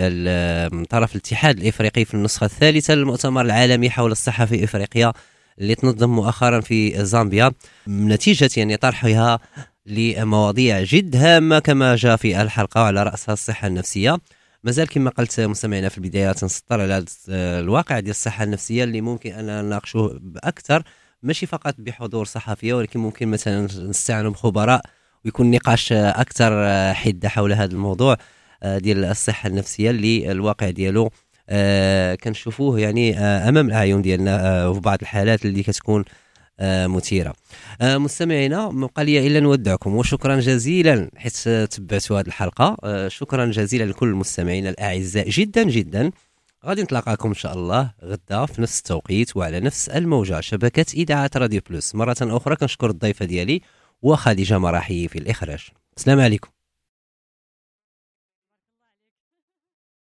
طرف الاتحاد الإفريقي في النسخة الثالثة للمؤتمر العالمي حول الصحة في إفريقيا اللي تنظم مؤخرا في زامبيا نتيجة يعني طرحها لمواضيع جد هامة كما جاء في الحلقة على رأسها الصحة النفسية. مازال كما قلت مستمعينا في البداية تنسطر على الواقع ديال الصحة النفسية اللي ممكن أن نناقشوه بأكثر ماشي فقط بحضور صحفية ولكن ممكن مثلا نستعانوا بخبراء ويكون نقاش أكثر حدة حول هذا الموضوع آه، ديال الصحة النفسية اللي الواقع ديالو. آه، كنشوفوه يعني آه، أمام الأعين ديالنا وفي بعض الحالات اللي كتكون مثيرة. آه، مستمعينا ما بقى لي إلا نودعكم وشكرا جزيلا حيت تبعتوا هذه الحلقة. آه، شكرا جزيلا لكل المستمعين الأعزاء جدا جدا. غادي نتلاقاكم إن شاء الله غدا في نفس التوقيت وعلى نفس الموجه شبكة إذاعة راديو بلوس مرة أخرى كنشكر الضيفة ديالي وخديجة مراحي في الإخراج. السلام عليكم.